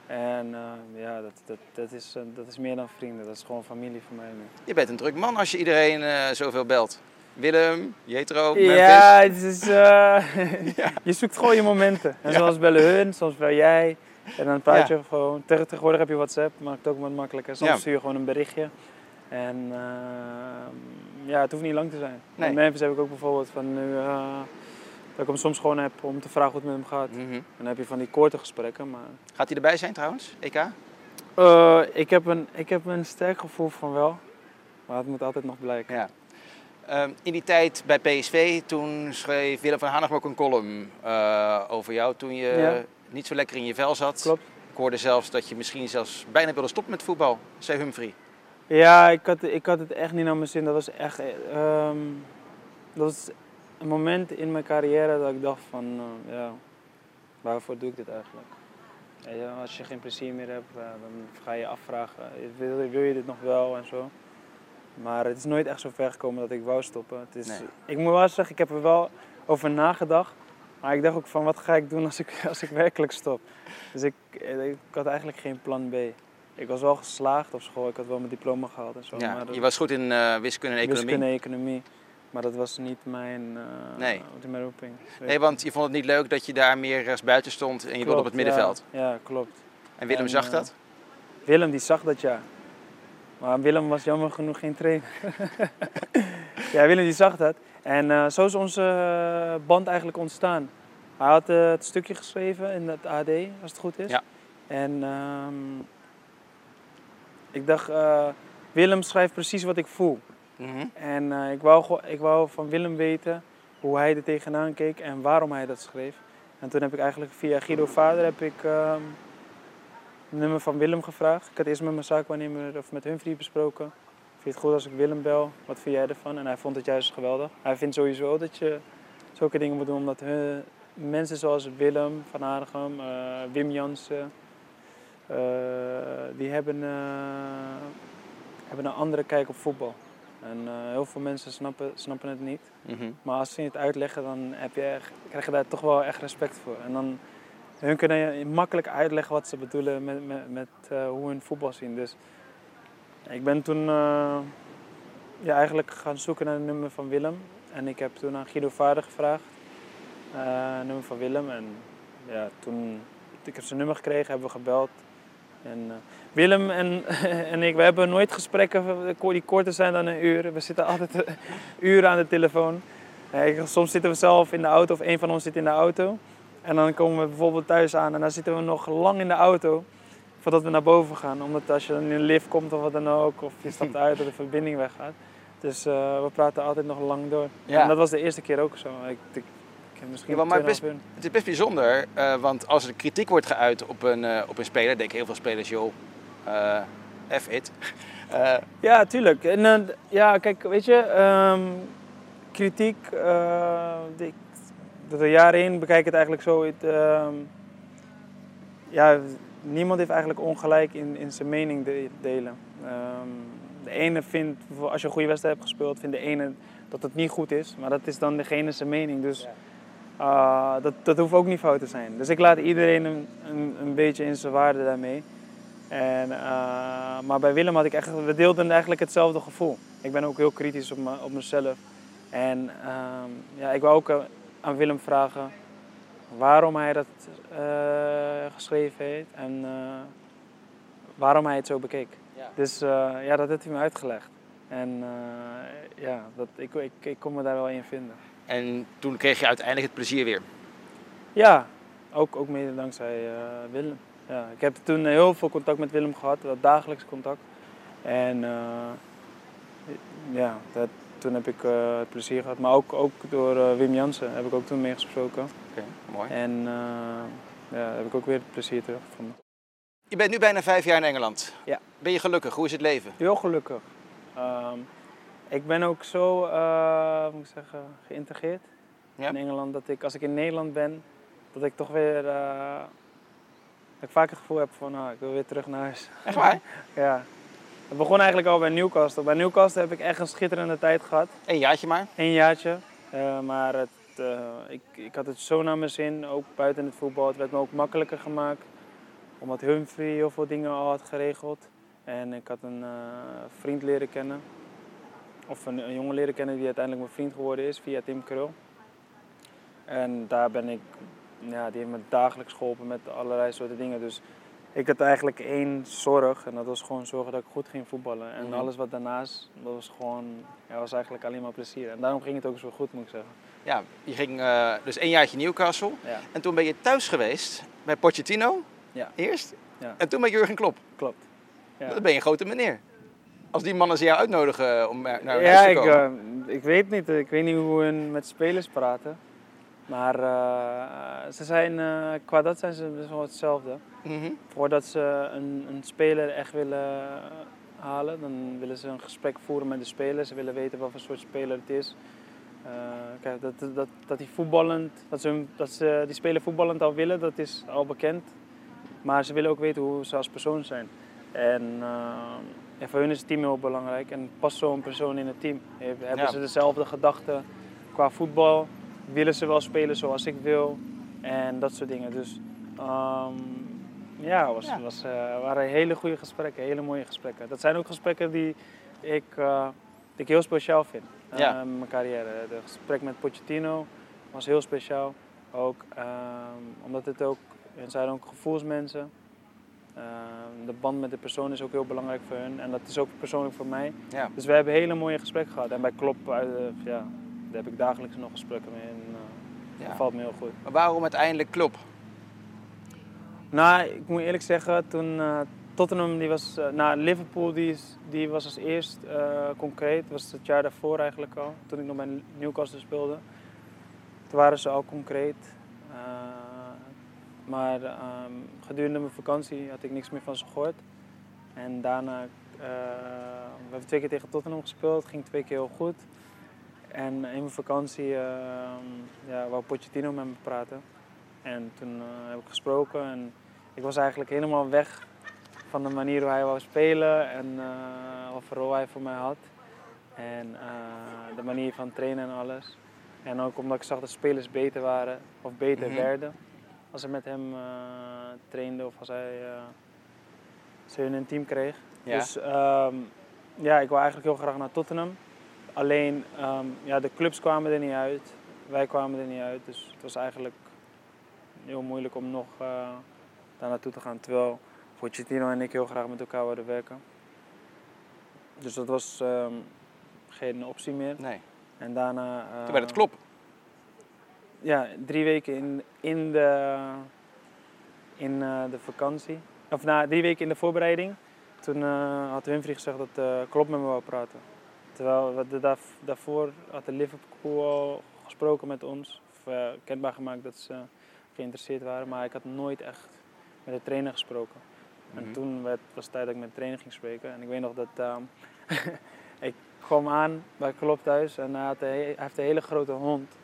Speaker 5: En ja, dat, dat, dat, is, dat is meer dan vrienden. Dat is gewoon familie voor mij nu.
Speaker 4: Je bent een druk man als je iedereen zoveel belt. Willem, Jetro, Memphis.
Speaker 5: Ja, het is, eh, je zoekt gewoon je momenten. En
Speaker 4: Ja.
Speaker 5: soms bellen hun, soms bel jij. En dan praat
Speaker 4: Ja.
Speaker 5: je gewoon. Tegen- Tegenwoordig heb je WhatsApp, maakt het ook wat makkelijker. Soms stuur je gewoon een berichtje. En eh, ja, het hoeft niet lang te zijn.
Speaker 4: Nee.
Speaker 5: Memphis heb ik ook bijvoorbeeld van nu, eh, dat ik hem soms gewoon heb om te vragen hoe het met hem gaat.
Speaker 4: Mhm.
Speaker 5: En dan heb je van die korte gesprekken. Maar
Speaker 4: Gaat hij erbij zijn trouwens, EK?
Speaker 5: Eh, ik, heb een, ik heb een sterk gevoel van wel. Maar het moet altijd nog blijken.
Speaker 4: Ehm, in die tijd bij PSV, toen schreef Willem van Hanegem ook een column eh, over jou toen je
Speaker 5: Ja.
Speaker 4: niet zo lekker in je vel zat.
Speaker 5: Klopt.
Speaker 4: Ik hoorde zelfs dat je misschien zelfs bijna wilde stoppen met voetbal, zei Humphrey.
Speaker 5: Ja, ik had, ik had het echt niet naar mijn zin. Dat was echt. eh, ehm, dat was een moment in mijn carrière dat ik dacht van, eh, ja, waarvoor doe ik dit eigenlijk? Als je geen plezier meer hebt, eh, dan ga je je afvragen, wil, wil je dit nog wel en zo. Maar het is nooit echt zo ver gekomen dat ik wou stoppen. Het is,
Speaker 4: Nee.
Speaker 5: Ik moet wel zeggen, ik heb er wel over nagedacht. Maar ik dacht ook van, wat ga ik doen als ik, als ik werkelijk stop? Dus ik, eh, ik had eigenlijk geen plan B. Ik was wel geslaagd op school, ik had wel mijn diploma gehaald en zo.
Speaker 4: Ja,
Speaker 5: maar
Speaker 4: je was goed in eh, wiskunde en economie.
Speaker 5: Wiskunde en economie. Maar dat was niet mijn, eh
Speaker 4: Nee.
Speaker 5: mijn roeping.
Speaker 4: Nee, want je vond het niet leuk dat je daar meer rechts buiten stond en je wilde op het
Speaker 5: Klopt,
Speaker 4: middenveld.
Speaker 5: Ja, ja, klopt.
Speaker 4: En Willem
Speaker 5: En,
Speaker 4: zag dat?
Speaker 5: Willem die zag dat ja. Maar Willem was jammer genoeg geen trainer. ja, Willem die zag dat. En eh, zo is onze eh, band eigenlijk ontstaan. Hij had eh, het stukje geschreven in het AD, als het goed is.
Speaker 4: Ja.
Speaker 5: En ehm, ik dacht, Willem schrijft precies wat ik voel.
Speaker 4: Mhm.
Speaker 5: En ik, wou, ik wou van Willem weten hoe hij er tegenaan keek en waarom hij dat schreef. En toen heb ik eigenlijk via Guido Vader heb ik ehm nummer van Willem gevraagd. Ik had eerst met mijn zaakwaarnemer of met Humphrey besproken. Vind je het goed als ik Willem bel? Wat vind jij ervan? En hij vond het juist geweldig. Hij vindt sowieso dat je zulke dingen moet doen omdat hun, mensen zoals Willem van Aardigem, eh, Wim Jansen, eh, die hebben, eh, hebben een andere kijk op voetbal. En heel veel mensen snappen, snappen het niet.
Speaker 4: Mhm.
Speaker 5: Maar als ze het uitleggen, dan heb je echt, krijg je daar toch wel echt respect voor. En dan hun kunnen makkelijk uitleggen wat ze bedoelen met, met, eh, hoe hun voetbal zien. Dus ik ben toen eh, ja, eigenlijk gaan zoeken naar het nummer van Willem. En ik heb toen aan Guido Vader gevraagd, eh, nummer van Willem. En ja, toen ik heb zijn nummer gekregen, hebben we gebeld. En, Willem en, en ik, we hebben nooit gesprekken die korter zijn dan een uur. We zitten altijd uren aan de telefoon. Soms zitten we zelf in de auto of een van ons zit in de auto. En dan komen we bijvoorbeeld thuis aan en dan zitten we nog lang in de auto voordat we naar boven gaan. Omdat als je dan in een lift komt of wat dan ook, of je stapt uit dat de verbinding weggaat. Dus eh, we praten altijd nog lang door.
Speaker 4: Ja.
Speaker 5: En dat was de eerste keer ook zo. Ik, ik, ik heb misschien
Speaker 4: Ja, maar
Speaker 5: 2,5
Speaker 4: best-. Het is best bijzonder, eh, want als er kritiek wordt geuit op een, eh, op een speler, denken heel veel spelers, joh, F it.
Speaker 5: Ja, tuurlijk. En, ja, kijk, weet je, ehm, kritiek, ik, door de jaren heen bekijk ik het eigenlijk zo. Het, ehm, ja, niemand heeft eigenlijk ongelijk in, in zijn mening de- delen. Ehm, de ene vindt, als je een goede wedstrijd hebt gespeeld, vindt de ene dat het niet goed is. Maar dat is dan degene zijn mening. Dus uh, dat, dat hoeft ook niet fout te zijn. Dus ik laat iedereen een, een, een beetje in zijn waarde daarmee. En, uh, maar bij Willem had ik echt, we deelden eigenlijk hetzelfde gevoel. Ik ben ook heel kritisch op, me, op mezelf. En uh, ja, ik wou ook aan Willem vragen waarom hij dat uh, geschreven heeft en waarom hij het zo bekeek. Ja. Dus ja, dat heeft hij me uitgelegd. En ja, dat, ik, ik, ik kon me daar wel in vinden.
Speaker 4: En toen kreeg je uiteindelijk het plezier weer?
Speaker 5: Ja, ook, ook mede dankzij Willem ja, ik heb toen heel veel contact met Willem gehad, dat dagelijks contact. En ja, dat, toen heb ik uh, het plezier gehad. Maar ook, ook door uh, Wim Jansen heb ik ook toen mee gesproken.
Speaker 4: Oké, mooi.
Speaker 5: En ja, heb ik ook weer het plezier teruggevonden.
Speaker 4: Je bent nu bijna vijf jaar in Engeland.
Speaker 5: Ja.
Speaker 4: Ben je gelukkig? Hoe is het leven?
Speaker 5: Heel gelukkig. Um, ik ben ook zo, moet ik zeggen, geïntegreerd ja. in Engeland dat ik als ik in Nederland ben, dat ik toch weer dat ik vaak het gevoel heb van, nou, ik wil weer terug naar huis.
Speaker 4: Echt waar?
Speaker 5: ja. Het begon eigenlijk al bij Newcastle. Bij Newcastle heb ik echt een schitterende tijd gehad.
Speaker 4: Een jaartje maar?
Speaker 5: Een jaartje. Uh, maar het, uh, ik, ik had het zo naar mijn zin, ook buiten het voetbal. Het werd me ook makkelijker gemaakt. Omdat Humphrey heel veel dingen al had geregeld. En ik had een uh, vriend leren kennen. Of een, een, jongen leren kennen die uiteindelijk mijn vriend geworden is via Tim Krul. En daar ben ik ja, die heeft me dagelijks geholpen met allerlei soorten dingen. Dus ik had eigenlijk één zorg en dat was gewoon zorgen dat ik goed ging voetballen. En mhm. alles wat daarnaast, dat was gewoon, ja, was eigenlijk alleen maar plezier. En daarom ging het ook zo goed, moet ik zeggen.
Speaker 4: Ja, je ging uh, dus één jaartje Newcastle. Ja. En toen ben je thuis geweest bij Pochettino,
Speaker 5: ja.
Speaker 4: eerst. Ja. En toen bij Jurgen Klopp.
Speaker 5: Klopt.
Speaker 4: Ja. Dan ben je een grote meneer. Als die mannen ze jou uitnodigen om naar huis te komen.
Speaker 5: Ja, ik, uh, ik weet niet. Ik weet niet hoe hun met spelers praten. Maar uh, ze zijn, uh, qua dat zijn ze best wel hetzelfde. Mm -hmm. Voordat ze een, een, speler echt willen halen, dan willen ze een gesprek voeren met de speler. Ze willen weten wat voor soort speler het is. Uh, kijk, dat, dat, dat, die voetballend, dat, ze, dat ze die speler voetballend al willen, dat is al bekend. Maar ze willen ook weten hoe ze als persoon zijn. En ja, voor hun is het team heel belangrijk. En past zo'n persoon in het team? Hebben ja. ze dezelfde gedachten qua voetbal? Willen ze wel spelen zoals ik wil en dat soort dingen. Dus um, ja, was, ja. Was, uh, waren hele goede gesprekken, hele mooie gesprekken. Dat zijn ook gesprekken die ik, uh, die ik heel speciaal vind uh, ja. in mijn carrière. Het gesprek met Pochettino was heel speciaal. Ook um, omdat het ook, en zijn ook gevoelsmensen. de band met de persoon is ook heel belangrijk voor hun en dat is ook persoonlijk voor mij.
Speaker 4: Ja.
Speaker 5: Dus we hebben hele mooie gesprekken gehad. En bij Klopp, ja, daar heb ik dagelijks nog gesprekken mee dat valt me heel goed.
Speaker 4: Maar waarom uiteindelijk Klopp?
Speaker 5: Nou, ik moet eerlijk zeggen, toen uh, Tottenham, die was, uh, nou Liverpool, die, die was als eerst concreet. Dat was het jaar daarvoor eigenlijk al, toen ik nog bij Newcastle speelde. Toen waren ze al concreet. maar um, gedurende mijn vakantie had ik niks meer van ze gehoord. En daarna, we hebben twee keer tegen Tottenham gespeeld, ging twee keer heel goed. En in mijn vakantie uh, ja, wou Pochettino met me praten. En toen uh, heb ik gesproken en ik was eigenlijk helemaal weg van de manier hoe hij wou spelen en uh, wat voor rol hij voor mij had. En uh, de manier van trainen en alles. En ook omdat ik zag dat spelers beter waren of beter mm -hmm. werden als ze met hem trainde of als hij ze hun een team kreeg.
Speaker 4: Ja.
Speaker 5: Dus um, ja, ik wil eigenlijk heel graag naar Tottenham. Alleen, um, ja, de clubs kwamen er niet uit. Wij kwamen er niet uit. Dus het was eigenlijk heel moeilijk om nog uh, daar naartoe te gaan. Terwijl Pochettino en ik heel graag met elkaar wilden werken. Dus dat was um, geen optie meer.
Speaker 4: Nee.
Speaker 5: En daarna... Uh,
Speaker 4: Toen werd het klop.
Speaker 5: Ja, drie weken in, in, de, in uh, de vakantie. Of na drie weken in de voorbereiding. Toen had Winfrey gezegd dat Klopp met me wou praten. Terwijl we daar, daarvoor had de Liverpool al gesproken met ons, of uh, kenbaar gemaakt dat ze geïnteresseerd waren, maar ik had nooit echt met de trainer gesproken. En mhm. toen werd, was het tijd dat ik met de trainer ging spreken. En ik weet nog dat uh, ik kwam aan bij Klopp thuis en hij, had een, hij heeft een hele grote hond.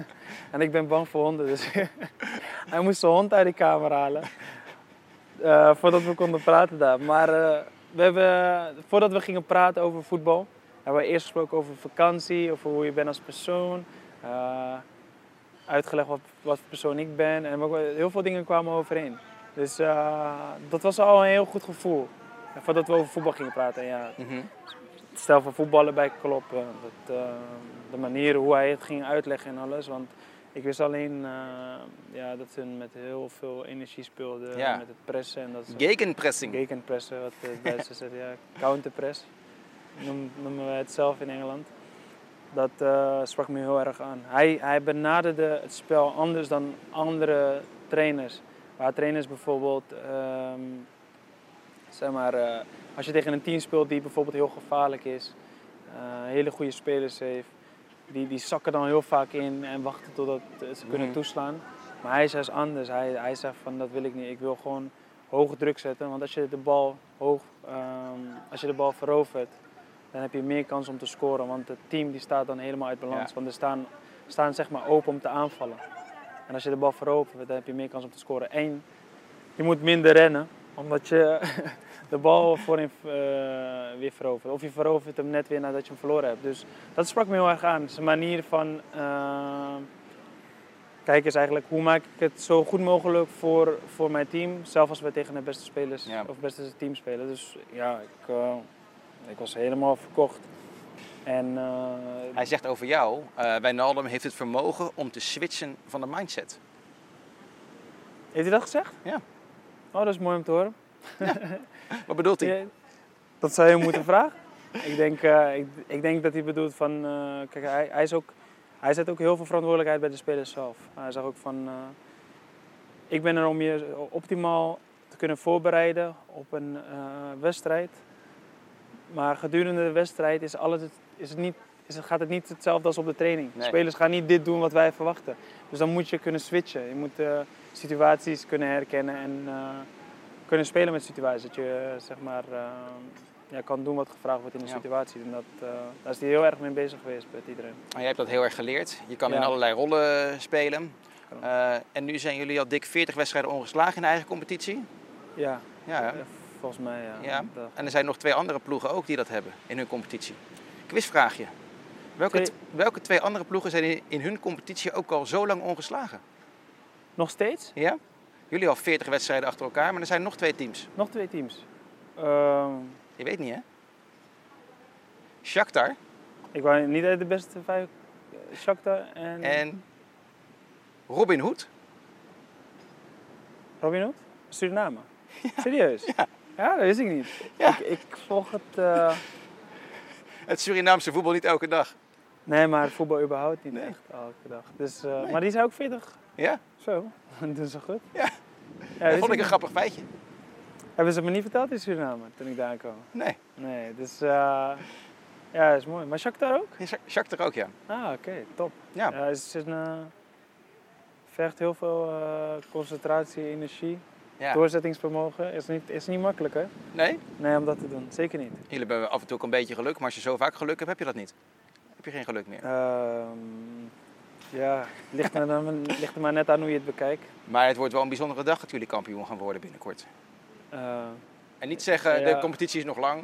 Speaker 5: en ik ben bang voor honden, dus hij moest zijn hond uit de kamer halen. Uh, voordat we konden praten daar. Maar uh, we hebben, voordat we gingen praten over voetbal, hebben we eerst gesproken over vakantie, over hoe je bent als persoon. eh, uitgelegd wat, wat voor persoon ik ben. En heel veel dingen kwamen overeen. Dus eh, dat was al een heel goed gevoel. En voordat we over voetbal gingen praten. Ja,
Speaker 4: Mhm.
Speaker 5: het stel van voetballen bij kloppen. Dat, eh, de manier hoe hij het ging uitleggen en alles. Want ik wist alleen ja, dat ze met heel veel energie speelden.
Speaker 4: Ja.
Speaker 5: Met het pressen. En dat
Speaker 4: Gegenpressing.
Speaker 5: Gegenpressen, wat de Duitsers zeggen. Ja, counterpress noemen wij het zelf in Engeland. Dat eh, sprak me heel erg aan. Hij, hij benaderde het spel anders dan andere trainers. Waar trainers bijvoorbeeld, ehm, zeg maar, eh, als je tegen een team speelt die bijvoorbeeld heel gevaarlijk is, eh, hele goede spelers heeft, die, die zakken dan heel vaak in en wachten totdat ze kunnen
Speaker 4: Mhm.
Speaker 5: toeslaan. Maar hij is anders. Hij, hij zegt van dat wil ik niet. Ik wil gewoon hoge druk zetten. Want als je de bal hoog, ehm, als je de bal verovert, dan heb je meer kans om te scoren. Want het team die staat dan helemaal uit balans.
Speaker 4: Ja.
Speaker 5: Want ze staan, staan zeg maar open om te aanvallen. En als je de bal verovert, dan heb je meer kans om te scoren. Eén, je moet minder rennen, omdat je de bal voorin eh, weer verovert. Of je verovert hem net weer nadat je hem verloren hebt. Dus dat sprak me heel erg aan. Zijn manier van eh, kijken is eigenlijk hoe maak ik het zo goed mogelijk voor, voor mijn team. Zelfs als we tegen de beste spelers
Speaker 4: Ja.
Speaker 5: of beste team spelen. Dus ja, ik, eh, ik was helemaal verkocht. En eh,
Speaker 4: Hij zegt over jou, eh Wijnaldum heeft het vermogen om te switchen van de mindset.
Speaker 5: heeft hij dat gezegd?
Speaker 4: Ja.
Speaker 5: Oh, dat is mooi om te horen.
Speaker 4: Wat bedoelt hij?
Speaker 5: Dat zou je moeten vragen. Ik denk, eh, ik, ik denk dat hij bedoelt van, kijk, hij, hij, is ook, hij zet ook heel veel verantwoordelijkheid bij de spelers zelf. Hij zegt ook van, ik ben er om je optimaal te kunnen voorbereiden op een wedstrijd. Maar gedurende de wedstrijd is alles, is het niet, is het, gaat het niet hetzelfde als op de training.
Speaker 4: Nee.
Speaker 5: Spelers gaan niet dit doen wat wij verwachten. Dus dan moet je kunnen switchen. Je moet eh, situaties kunnen herkennen en eh, kunnen spelen met situaties. Dat je eh, zeg maar, ja, kan doen wat gevraagd wordt in de
Speaker 4: Ja.
Speaker 5: situatie. En dat, daar is hij heel erg mee bezig geweest met iedereen.
Speaker 4: Jij hebt dat heel erg geleerd. Je kan in allerlei rollen spelen. En nu zijn jullie al dik 40 wedstrijden ongeslagen in de eigen competitie.
Speaker 5: Ja,
Speaker 4: Ja,
Speaker 5: volgens mij ja.
Speaker 4: En er zijn nog twee andere ploegen ook die dat hebben in hun competitie. Quizvraagje. Welke,
Speaker 5: Twee-
Speaker 4: welke twee andere ploegen zijn in, hun competitie ook al zo lang ongeslagen?
Speaker 5: Nog steeds?
Speaker 4: Ja? Jullie al 40 wedstrijden achter elkaar, maar er zijn nog twee teams.
Speaker 5: Nog twee teams. Ehm,
Speaker 4: Je weet niet, hè? Shakhtar
Speaker 5: ik wou niet uit de beste vijf. eh, Shakhtar en,
Speaker 4: en Robin Hood.
Speaker 5: Robin Hood? Suriname. Serieus?
Speaker 4: Ja.
Speaker 5: Ja, dat wist ik niet.
Speaker 4: Ja.
Speaker 5: Ik, ik volg het... eh,
Speaker 4: Het Surinaamse voetbal niet elke dag.
Speaker 5: nee, maar voetbal überhaupt niet
Speaker 4: Nee.
Speaker 5: echt elke dag. Dus, eh,
Speaker 4: Nee.
Speaker 5: Maar die zijn ook 40.
Speaker 4: Ja?
Speaker 5: Zo, dat doen ze goed.
Speaker 4: Ja.
Speaker 5: ja
Speaker 4: dat vond ik een
Speaker 5: niet.
Speaker 4: grappig feitje.
Speaker 5: Hebben ze me niet verteld in Suriname toen ik daar kwam?
Speaker 4: Nee.
Speaker 5: Nee, dus eh, ja, dat is mooi. Maar Shakhtar ook?
Speaker 4: Ja, Shakhtar ook, ja.
Speaker 5: Ah, oké, top.
Speaker 4: Ja.
Speaker 5: Ja, het is een, vergt heel veel eh, concentratie, energie,
Speaker 4: ja.
Speaker 5: doorzettingsvermogen. Is niet, is niet makkelijk, hè?
Speaker 4: Nee?
Speaker 5: Nee, om dat te doen. Zeker niet.
Speaker 4: Jullie hebben af en toe ook een beetje geluk, maar als je zo vaak geluk hebt, heb je dat niet. Heb je geen geluk meer.
Speaker 5: Ehm, ja, het ligt er, ligt er maar net aan hoe je het bekijkt.
Speaker 4: Maar het wordt wel een bijzondere dag dat jullie kampioen gaan worden binnenkort.
Speaker 5: Eh,
Speaker 4: En niet zeggen,
Speaker 5: Ja.
Speaker 4: de competitie is nog lang.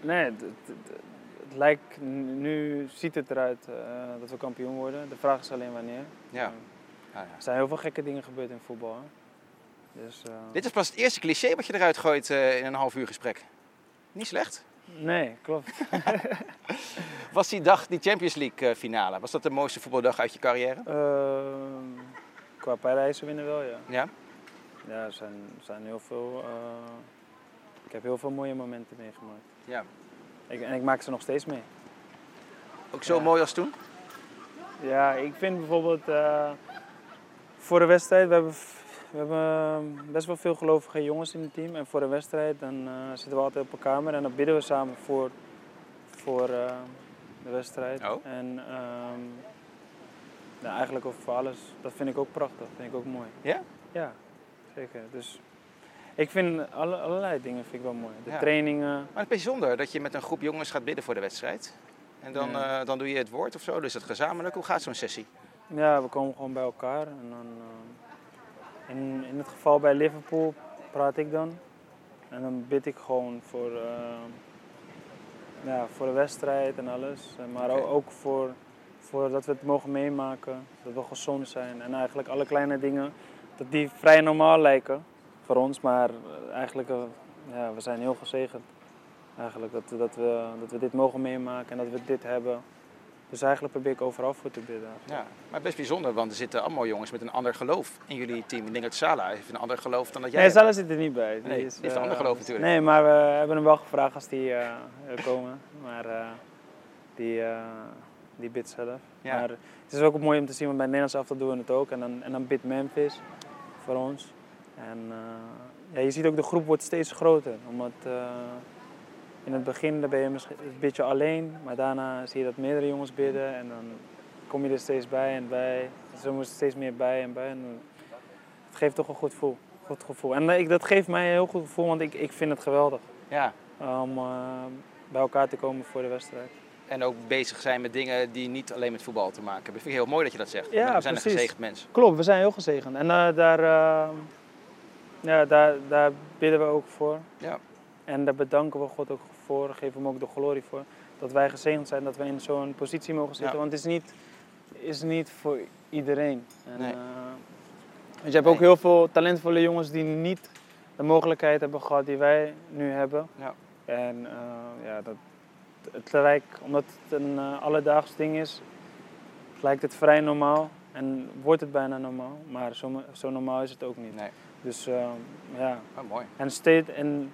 Speaker 5: nee, het, het- het- het lijkt, nu ziet het eruit eh, dat we kampioen worden. De vraag is alleen wanneer.
Speaker 4: Ja.
Speaker 5: Eh,
Speaker 4: Nou ja.
Speaker 5: er zijn heel veel gekke dingen gebeurd in voetbal. Hè? Dus, eh,
Speaker 4: Dit is pas het eerste cliché wat je eruit gooit eh, in een half uur gesprek. Niet slecht.
Speaker 5: Nee, klopt.
Speaker 4: Was die dag, die Champions League eh, finale, was dat de mooiste voetbaldag uit je carrière?
Speaker 5: Ehm, qua Parijzen winnen wel, ja.
Speaker 4: Ja?
Speaker 5: Ja, er zijn, zijn heel veel. ik heb heel veel mooie momenten meegemaakt.
Speaker 4: Ja.
Speaker 5: Ik, en ik maak ze nog steeds mee.
Speaker 4: Ook zo
Speaker 5: Ja.
Speaker 4: mooi als toen?
Speaker 5: Ja, ik vind bijvoorbeeld voor de wedstrijd, we hebben, we hebben eh, best wel veel gelovige jongens in het team. En voor de wedstrijd dan eh, zitten we altijd op een kamer en dan bidden we samen voor, voor eh, de wedstrijd.
Speaker 4: Oh.
Speaker 5: En ehm, ja, eigenlijk over alles. Dat vind ik ook prachtig, dat vind ik ook mooi.
Speaker 4: Ja?
Speaker 5: Ja, zeker. Dus ik vind alle, allerlei dingen vind ik wel mooi. De
Speaker 4: Ja.
Speaker 5: trainingen.
Speaker 4: Maar het is bijzonder dat je met een groep jongens gaat bidden voor de wedstrijd. En dan,
Speaker 5: Ja.
Speaker 4: dan doe je het woord of zo, dus het gezamenlijk. Hoe gaat zo'n sessie?
Speaker 5: Ja, we komen gewoon bij elkaar. En dan, in, in het geval bij Liverpool praat ik dan. En dan bid ik gewoon voor, eh, ja, voor de wedstrijd en alles. Eh, Maar ook voor, voor dat we het mogen meemaken, dat we gezond zijn. En eigenlijk alle kleine dingen, dat die vrij normaal lijken voor ons. Maar eigenlijk, eh, ja, we zijn heel gezegend. Eigenlijk dat, dat, we, dat we dit mogen meemaken en dat we dit hebben. Dus eigenlijk probeer ik overal voor te bidden.
Speaker 4: Ja, maar best bijzonder, want er zitten allemaal jongens met een ander geloof in jullie team. Ik denk dat Salah heeft een ander geloof dan dat jij
Speaker 5: Nee. Salah zit er niet bij. Die
Speaker 4: Nee,
Speaker 5: is,
Speaker 4: die heeft een
Speaker 5: eh,
Speaker 4: ander geloof natuurlijk.
Speaker 5: Nee, maar we hebben hem wel gevraagd als die eh, komen. Maar eh, die, die bidt zelf.
Speaker 4: Ja.
Speaker 5: Maar het is ook mooi om te zien, want bij Nederlands elftal doen we het ook. En dan, en dan bidt Memphis voor ons. En ja, je ziet ook de groep wordt steeds groter. Omdat in het begin ben je misschien een beetje alleen. Maar daarna zie je dat meerdere jongens bidden. En dan kom je er steeds bij en bij. Zo moet er steeds meer bij en bij. En, het geeft toch een goed gevoel. Goed gevoel. En eh, ik, dat geeft mij een heel goed gevoel, want ik, ik vind het geweldig
Speaker 4: Ja,
Speaker 5: om eh, bij elkaar te komen voor de wedstrijd.
Speaker 4: en ook bezig zijn met dingen die niet alleen met voetbal te maken hebben. Vind ik heel mooi dat je dat zegt.
Speaker 5: Ja,
Speaker 4: we zijn een gezegend mens.
Speaker 5: Klopt, we zijn heel gezegend. En eh, daar, ja, daar, daar bidden we ook voor.
Speaker 4: Ja.
Speaker 5: En daar bedanken we God ook voor, geven hem ook de glorie voor. Dat wij gezegend zijn, dat wij in zo'n positie mogen zitten.
Speaker 4: Ja.
Speaker 5: Want het is niet, is niet voor iedereen. En,
Speaker 4: Nee.
Speaker 5: eh, want je hebt ook heel veel talentvolle jongens die niet de mogelijkheid hebben gehad die wij nu hebben.
Speaker 4: Ja.
Speaker 5: En eh, ja, dat, het lijkt, omdat het een eh, alledaags ding is, lijkt het vrij normaal. En wordt het bijna normaal. Maar zo, zo normaal is het ook niet.
Speaker 4: Nee,
Speaker 5: Dus eh, ja,
Speaker 4: oh, mooi.
Speaker 5: en steeds, en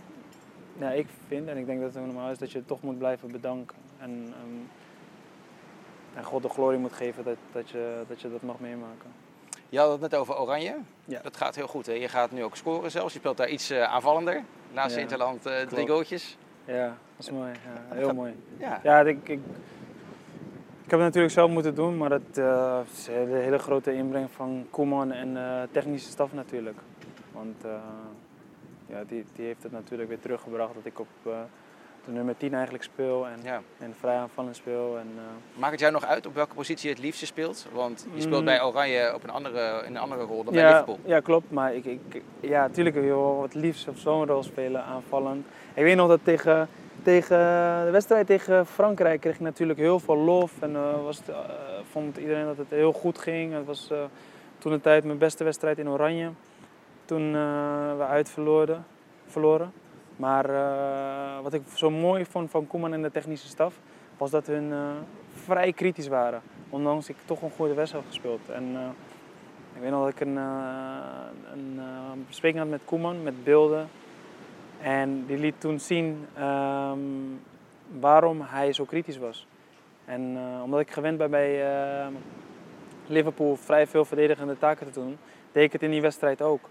Speaker 5: ja, ik vind, en ik denk dat het ook normaal is, dat je toch moet blijven bedanken. En, ehm, en God de glorie moet geven dat, dat, je, dat je dat mag meemaken.
Speaker 4: Je had het net over Oranje.
Speaker 5: Ja.
Speaker 4: Dat gaat heel goed. Hè? Je gaat nu ook scoren zelfs. Je speelt daar iets eh, aanvallender. Laatste
Speaker 5: Ja,
Speaker 4: Interland eh, drie goaltjes.
Speaker 5: Ja, dat is mooi. Ja, heel mooi.
Speaker 4: Ja.
Speaker 5: Ja, ik, ik, ik heb het natuurlijk zelf moeten doen, maar het eh, is een hele, hele grote inbreng van Koeman en technische staf natuurlijk. Want ja, die, die heeft het natuurlijk weer teruggebracht dat ik op eh, de nummer 10 eigenlijk speel en,
Speaker 4: Ja.
Speaker 5: en vrij aanvallend speel. En, eh,
Speaker 4: Maakt het jou nog uit op welke positie je het liefste speelt? Want je speelt
Speaker 5: Mm.
Speaker 4: bij Oranje op een andere, in een andere rol dan bij Liverpool.
Speaker 5: ja, klopt. Maar ik, ik, ja, natuurlijk wil je wel het liefst op zo'n rol spelen, aanvallend. Ik weet nog dat tegen, tegen de wedstrijd tegen Frankrijk kreeg ik natuurlijk heel veel lof. En eh, was het, vond iedereen dat het heel goed ging. Het was toen de tijd mijn beste wedstrijd in Oranje. Toen eh, we uit verloren. Maar eh, wat ik zo mooi vond van Koeman en de technische staf, was dat hun eh, vrij kritisch waren. Ondanks ik toch een goede wedstrijd had gespeeld. En, ik weet nog dat ik een, een bespreking had met Koeman, met beelden. En die liet toen zien ehm, waarom hij zo kritisch was. En omdat ik gewend ben bij Liverpool vrij veel verdedigende taken te doen, deed ik het in die wedstrijd ook.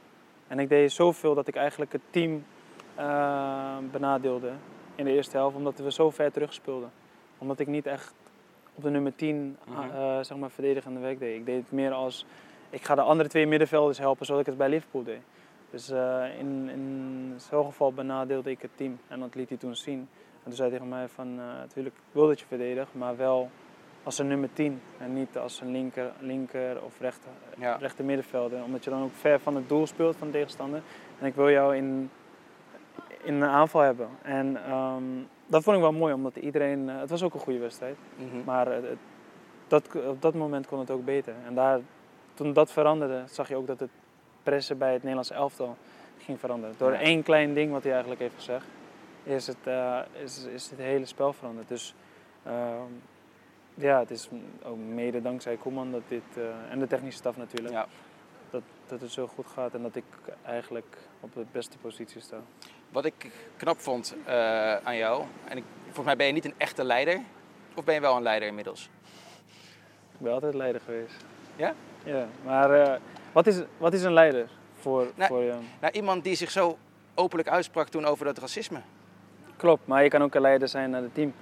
Speaker 5: En ik deed zoveel dat ik eigenlijk het team eh, benadeelde in de eerste helft, omdat we zo ver terug speelden. Omdat ik niet echt op de nummer 10
Speaker 4: Mhm.
Speaker 5: eh, zeg maar verdedigende werk deed. Ik deed het meer als, ik ga de andere twee middenvelders helpen zoals ik het bij Liverpool deed. Dus eh, in, in zo'n geval benadeelde ik het team en dat liet hij toen zien. En toen zei hij tegen mij van, natuurlijk wil dat je verdedigt, maar wel als een nummer 10 en niet als een linker, linker of rechter,
Speaker 4: Ja.
Speaker 5: rechter middenvelder. Omdat je dan ook ver van het doel speelt van de tegenstander. En ik wil jou in, in een aanval hebben. En ehm, dat vond ik wel mooi, omdat iedereen, eh, het was ook een goede wedstrijd.
Speaker 4: Mhm.
Speaker 5: Maar het- dat, op dat moment kon het ook beter. En daar, toen dat veranderde, zag je ook dat het pressen bij het Nederlandse elftal ging veranderen. Door
Speaker 4: Ja.
Speaker 5: één klein ding wat hij eigenlijk heeft gezegd, is het, eh, is, is het hele spel veranderd. Dus ehm, ja, het is ook mede dankzij Koeman dat dit, eh, en de technische staf natuurlijk,
Speaker 4: Ja.
Speaker 5: dat, dat het zo goed gaat en dat ik eigenlijk op de beste positie sta.
Speaker 4: Wat ik knap vond eh, aan jou, en ik, volgens mij ben je niet een echte leider, of ben je wel een leider inmiddels?
Speaker 5: Ik ben altijd leider geweest.
Speaker 4: Ja?
Speaker 5: Ja, maar eh, wat, is, wat is een leider voor,
Speaker 4: Nee.
Speaker 5: voor je?
Speaker 4: Nou, iemand die zich zo openlijk uitsprak toen over dat racisme.
Speaker 5: Klopt, maar je kan ook een leider zijn naar het team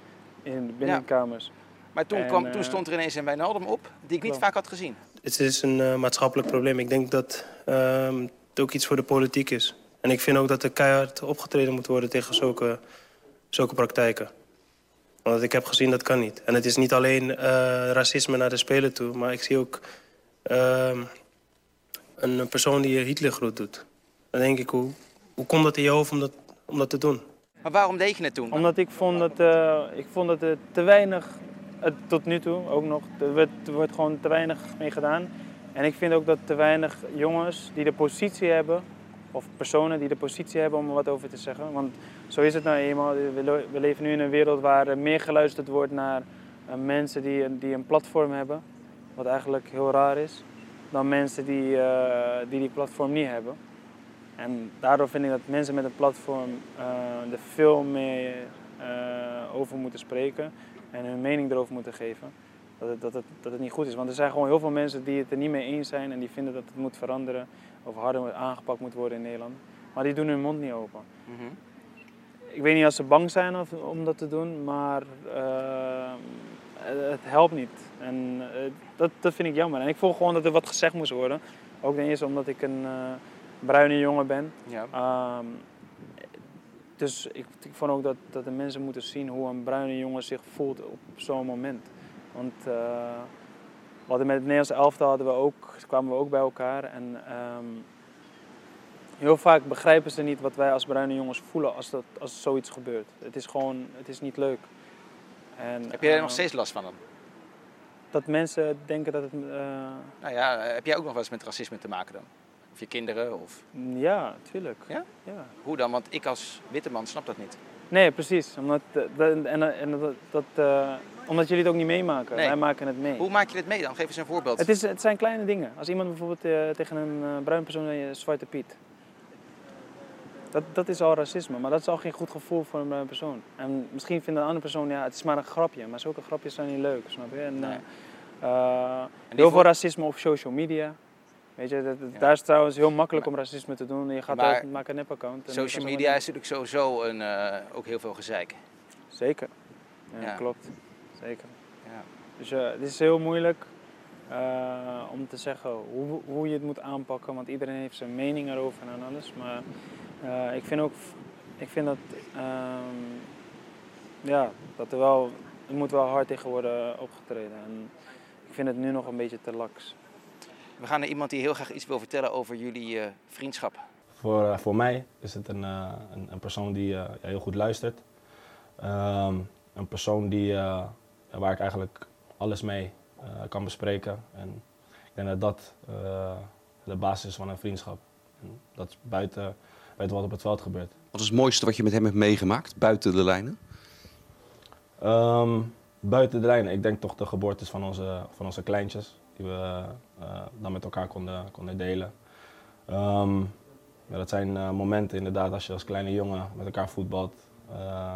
Speaker 5: in de binnenkamers.
Speaker 4: Maar toen,
Speaker 5: En,
Speaker 4: kwam,
Speaker 5: eh,
Speaker 4: toen stond er ineens een Wijnaldum op, die ik niet
Speaker 5: klopt.
Speaker 4: vaak had gezien.
Speaker 9: Het is een eh, maatschappelijk probleem. Ik denk dat ehm, het ook iets voor de politiek is. En ik vind ook dat er keihard opgetreden moet worden tegen zulke, zulke praktijken. Want ik heb gezien dat kan niet. En het is niet alleen eh, racisme naar de speler toe, maar ik zie ook ehm, een, persoon die Hitler groet doet. Dan denk ik, hoe, hoe komt dat in je hoofd om dat, om dat te doen?
Speaker 4: Maar waarom deed je het toen?
Speaker 5: Omdat ik vond dat, eh, ik vond dat er te weinig, tot nu toe ook nog, er, werd, er wordt gewoon te weinig mee gedaan. En ik vind ook dat te weinig jongens die de positie hebben, of personen die de positie hebben om er wat over te zeggen. Want zo is het nou eenmaal. We, le- we leven nu in een wereld waar er meer geluisterd wordt naar eh, mensen die, een- die een platform hebben, wat eigenlijk heel raar is, dan mensen die, eh, die die platform niet hebben. En daardoor vind ik dat mensen met een platform eh, er veel meer eh, over moeten spreken en hun mening erover moeten geven. Dat het, dat, het, dat het niet goed is. Want er zijn gewoon heel veel mensen die het er niet mee eens zijn en die vinden dat het moet veranderen of harder aangepakt moet worden in Nederland. Maar die doen hun mond niet open.
Speaker 4: Mhm.
Speaker 5: Ik weet niet of ze bang zijn of, om dat te doen, maar eh, het helpt niet. En eh, dat, dat vind ik jammer. En ik voel gewoon dat er wat gezegd moest worden. Ook ten eerste omdat ik een eh, bruine jongen ben.
Speaker 4: Ja.
Speaker 5: Ehm, dus ik, ik vond ook dat, dat de mensen moeten zien hoe een bruine jongen zich voelt op zo'n moment. Want eh, we hadden met het Nederlandse elftal hadden we ook, kwamen we ook bij elkaar. En ehm, heel vaak begrijpen ze niet wat wij als bruine jongens voelen als, dat, als zoiets gebeurt. Het is gewoon, het is niet leuk. En,
Speaker 4: Heb jij er
Speaker 5: eh,
Speaker 4: nog steeds last van dan?
Speaker 5: Dat mensen denken dat het... eh,
Speaker 4: Nou ja, heb jij ook nog wel eens met racisme te maken dan? Of je kinderen? Of...
Speaker 5: ja, tuurlijk.
Speaker 4: Ja?
Speaker 5: ja.
Speaker 4: Hoe dan? Want ik als witte man snap dat niet.
Speaker 5: Nee, precies. Omdat, eh, dat- en, en dat, dat, eh, omdat jullie het ook niet meemaken.
Speaker 4: Nee.
Speaker 5: Wij maken het mee.
Speaker 4: Hoe maak je dit mee dan? Geef eens een voorbeeld.
Speaker 5: Het, is, het zijn kleine dingen. Als iemand bijvoorbeeld eh, tegen een eh, bruin persoon zegt, zwarte piet. Dat, dat is al racisme, maar dat is al geen goed gevoel voor een bruin persoon. En misschien vindt een andere persoon, ja, het is maar een grapje. Maar zulke grapjes zijn niet leuk, snap je? En,
Speaker 4: Nee. En
Speaker 5: heel veel racisme op social media. Weet je, dat,
Speaker 4: Ja.
Speaker 5: daar is het trouwens heel makkelijk om racisme te doen. Je gaat
Speaker 4: Maar
Speaker 5: uit, maak een nepaccount.
Speaker 4: Social media is natuurlijk sowieso een, eh, ook heel veel gezeik.
Speaker 5: Zeker. Ja,
Speaker 4: Ja.
Speaker 5: klopt. Zeker.
Speaker 4: Ja.
Speaker 5: Dus eh, het is heel moeilijk eh, om te zeggen hoe, hoe je het moet aanpakken, want iedereen heeft zijn mening erover en alles. Maar ik vind ook, ik vind dat, ehm, ja, dat er wel, er moet wel hard tegen worden opgetreden. En ik vind het nu nog een beetje te laks.
Speaker 4: We gaan naar iemand die heel graag iets wil vertellen over jullie eh, vriendschap.
Speaker 10: Voor, eh, voor mij is het een, eh, een, een persoon die eh, ja, heel goed luistert. Ehm, een persoon die, eh, waar ik eigenlijk alles mee eh, kan bespreken. En ik denk dat dat de basis is van een vriendschap. En dat is buiten, buiten wat op het veld gebeurt.
Speaker 8: Wat is het mooiste wat je met hem hebt meegemaakt, buiten de lijnen?
Speaker 10: Ehm, buiten de lijnen, ik denk toch de geboortes van onze, van onze kleintjes, die we dan met elkaar konden, konden delen. Ehm, ja, dat zijn eh, momenten inderdaad als je als kleine jongen met elkaar voetbalt eh,